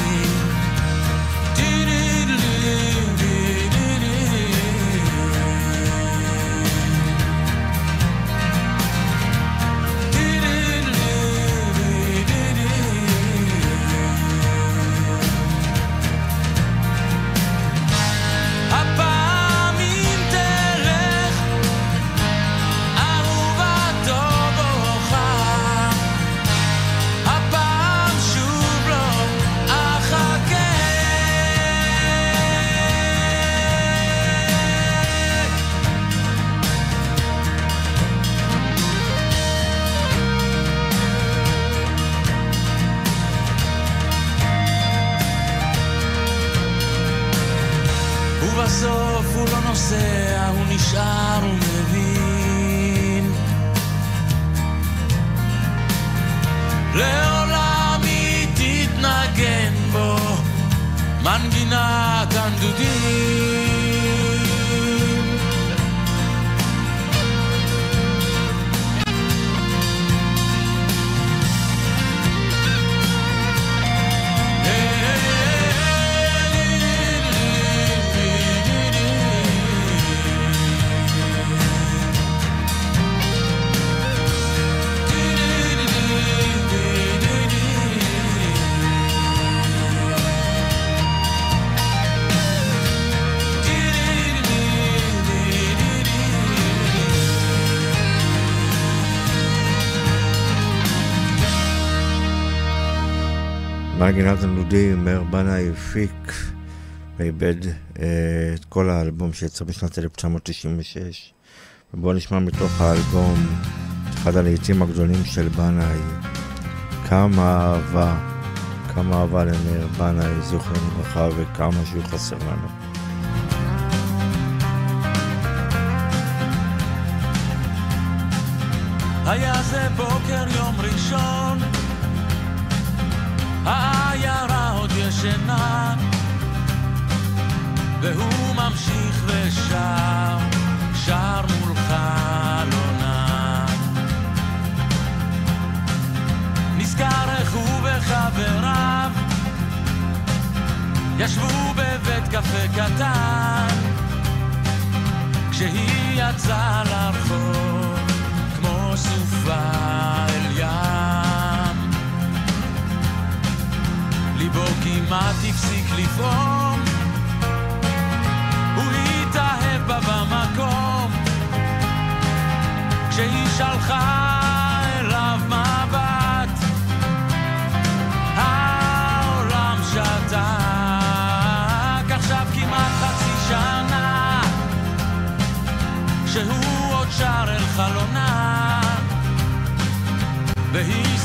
מנגינת הנדודים, מאיר בנאי הפיק ואיבד אה, את כל האלבום שיצא בשנת 1996. ובואו נשמע מתוך האלבום את אחד הלעיתים הגדולים של בנאי, כמה אהבה, כמה אהבה למאיר בנאי, זוכר לברכה, וכמה שהוא חסר לנו. היה זה בוקר יום ראשון, העיירה עוד ישנה, והוא ממשיך ושר, שר מול חלונה. נזכר איך הוא וחבריו ישבו בבית קפה קטן, כשהיא יצאה לרחוב. כמו סופה ליבו כמעט הפסיק לפעום, הוא התאהב בה במקום, כשהיא שלחה אליו מבט, העולם שתק, עכשיו כמעט חצי שנה, שהוא עוד שר אל חלונה, והיא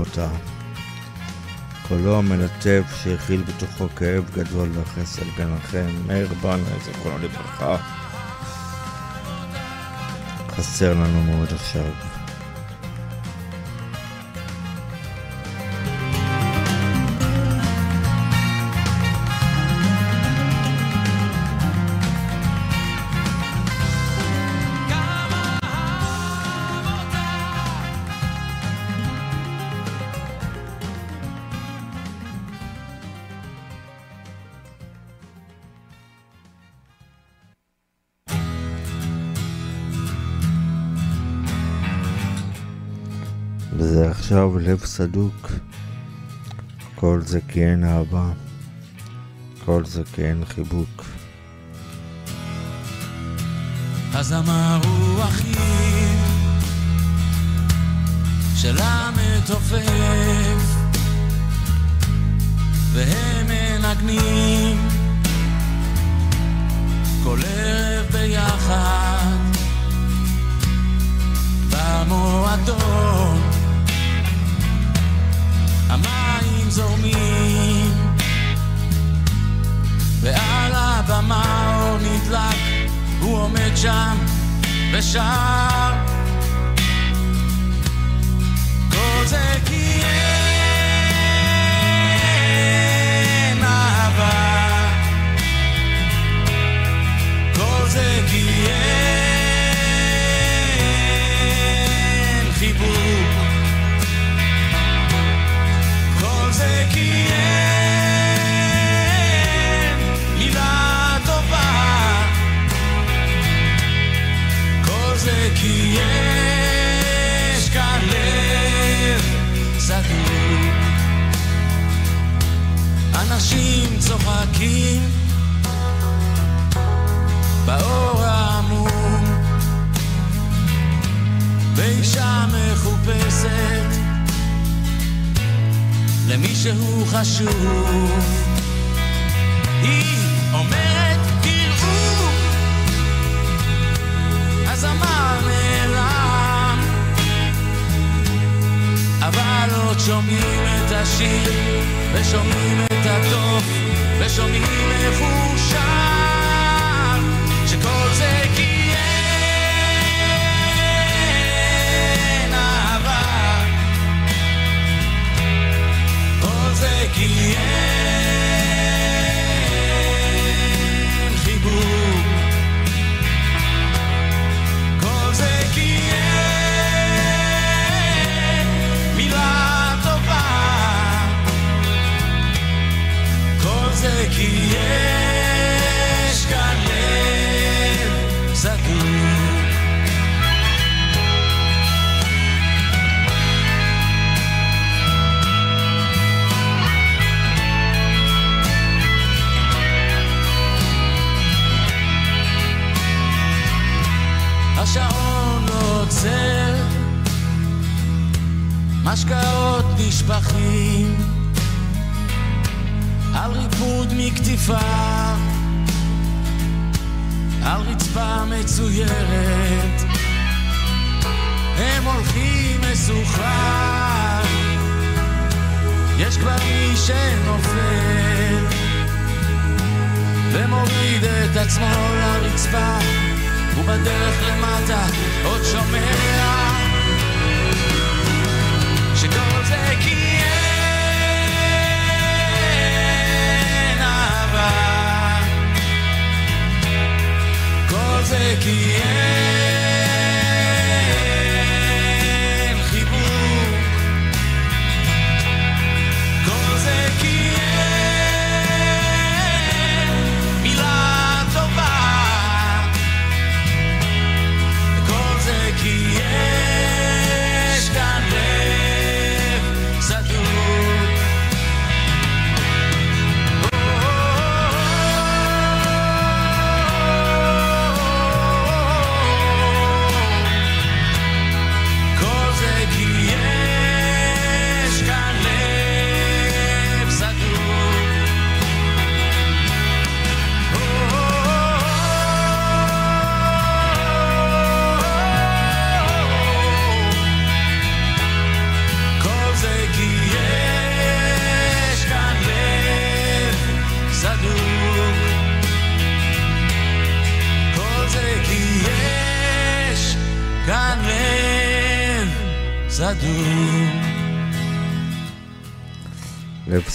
אותה. קולו המלטף שהכיל בתוכו כאב גדול וחסד בנחם, מאיר בנה, זיכרונו לברכה. חסר לנו מאוד עכשיו. לב סדוק. כל זה כי אין אהבה, כל זה כי אין חיבוק. אז אמרו אחים של המתופף והם מנגנים כל ערב ביחד במועדון מים זורמים. ועל הבמה אור נדלק הוא עומד שם ושר. כל זה כי אין אהבה. כל זה כי אין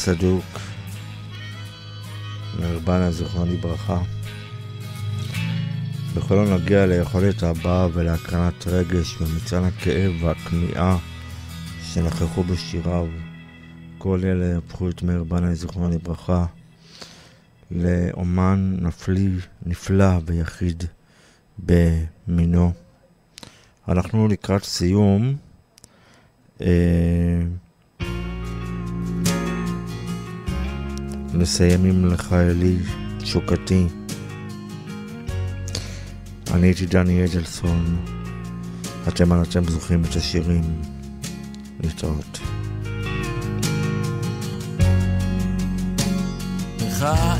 סדוק, נרבנה זיכרון לברכה. בכל הנוגע ליכולת הבאה ולהקרנת רגש ומצען הכאב והכמיהה שנכחו בשיריו, כל אלה הפכו את מאיר בנאי זיכרונו לברכה לאומן נפלי, נפלא ויחיד במינו. אנחנו לקראת סיום. אה, נסיים עם לחיילי תשוקתי. אני הייתי דני אדלסון, אתם על אתם זוכרים את השירים. להתראות.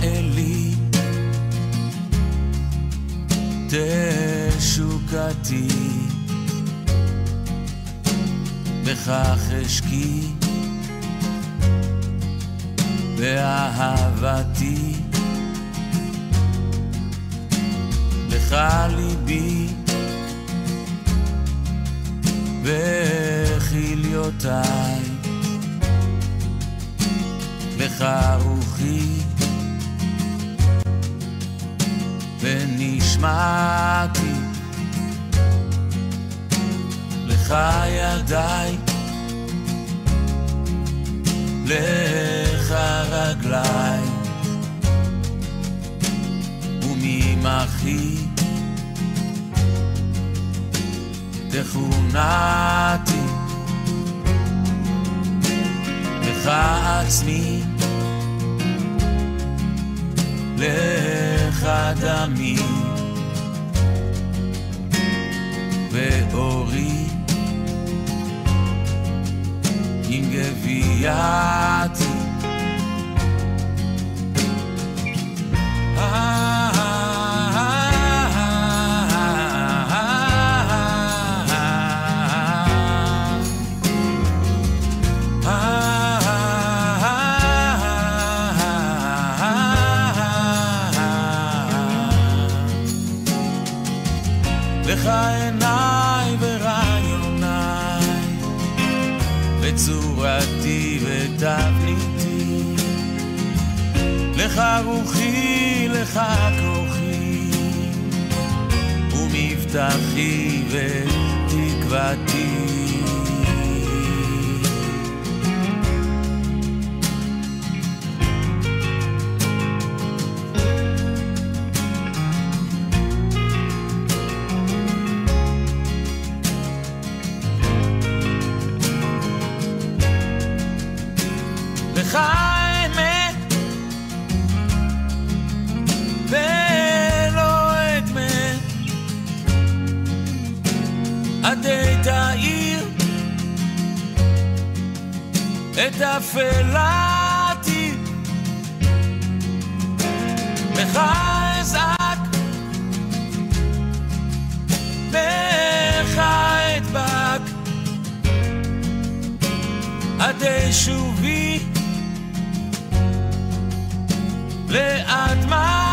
אלי תשוקתי בכך אשקי באהבתי. לך ליבי. וכליותיי. לך רוחי. ונשמעתי. לך ידיי לך רגליי. וממחי תכונתי לך עצמי. לך דמי. ואורי עם גווייתי לך רוחי, לך כוחי, ומבטחי ותקוותי. את אפלתי לך אזעק. לך אדבק. עדי שובי לאדמתי.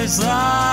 לך עזרה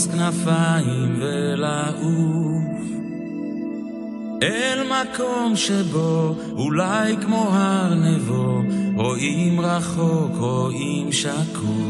לפרוס כנפיים ולעוף. אל מקום שבו, אולי כמו הר נבו, רואים רחוק, רואים שקוף.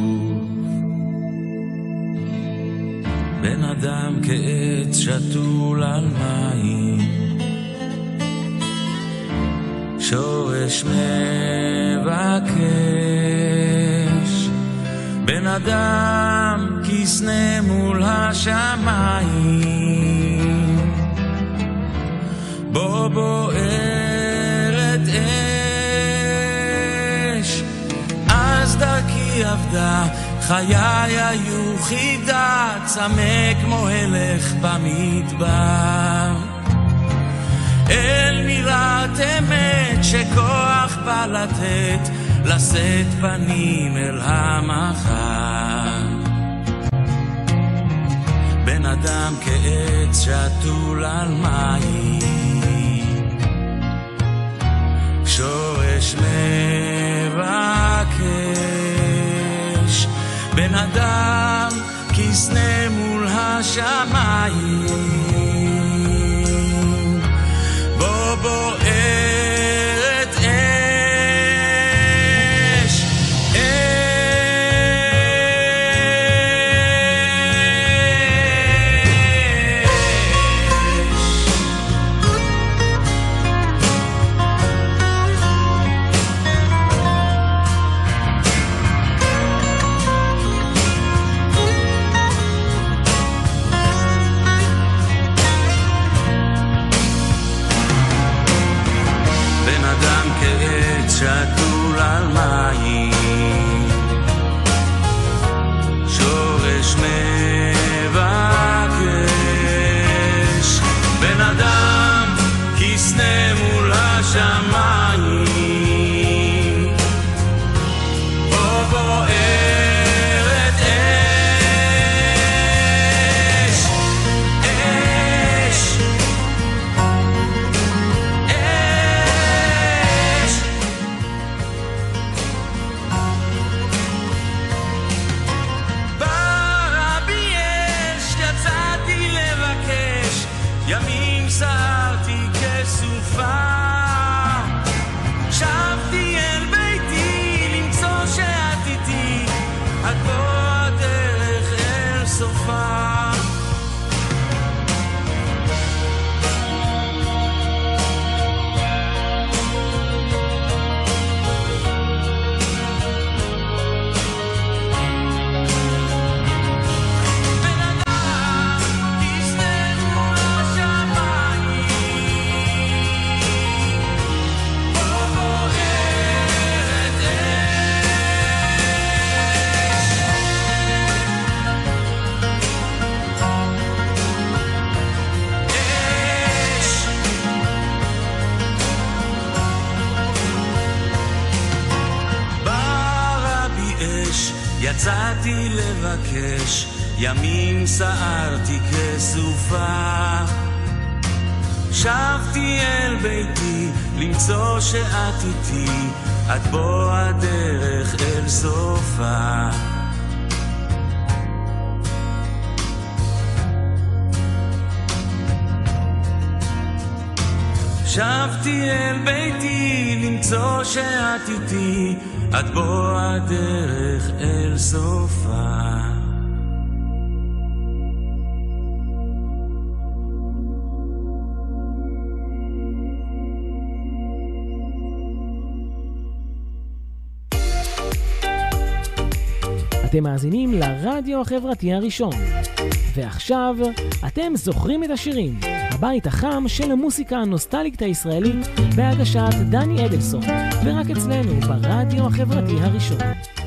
חיי היו חידה, צמא כמו הלך במדבר. אל מירת אמת שכוח בא לתת, לשאת פנים אל המחר. בן אדם כעץ שתול על מים, שורש מבקש. בן אדם כסנה מול השמיים, ביתי, למצוא שאת איתי, את בו הדרך אל סופה. שבתי אל ביתי למצוא שאת איתי, את בו הדרך אל סופה. אתם מאזינים לרדיו החברתי הראשון. ועכשיו, אתם זוכרים את השירים, הבית החם של המוסיקה הנוסטלית הישראלית בהגשת דני אדלסון, ורק אצלנו ברדיו החברתי הראשון.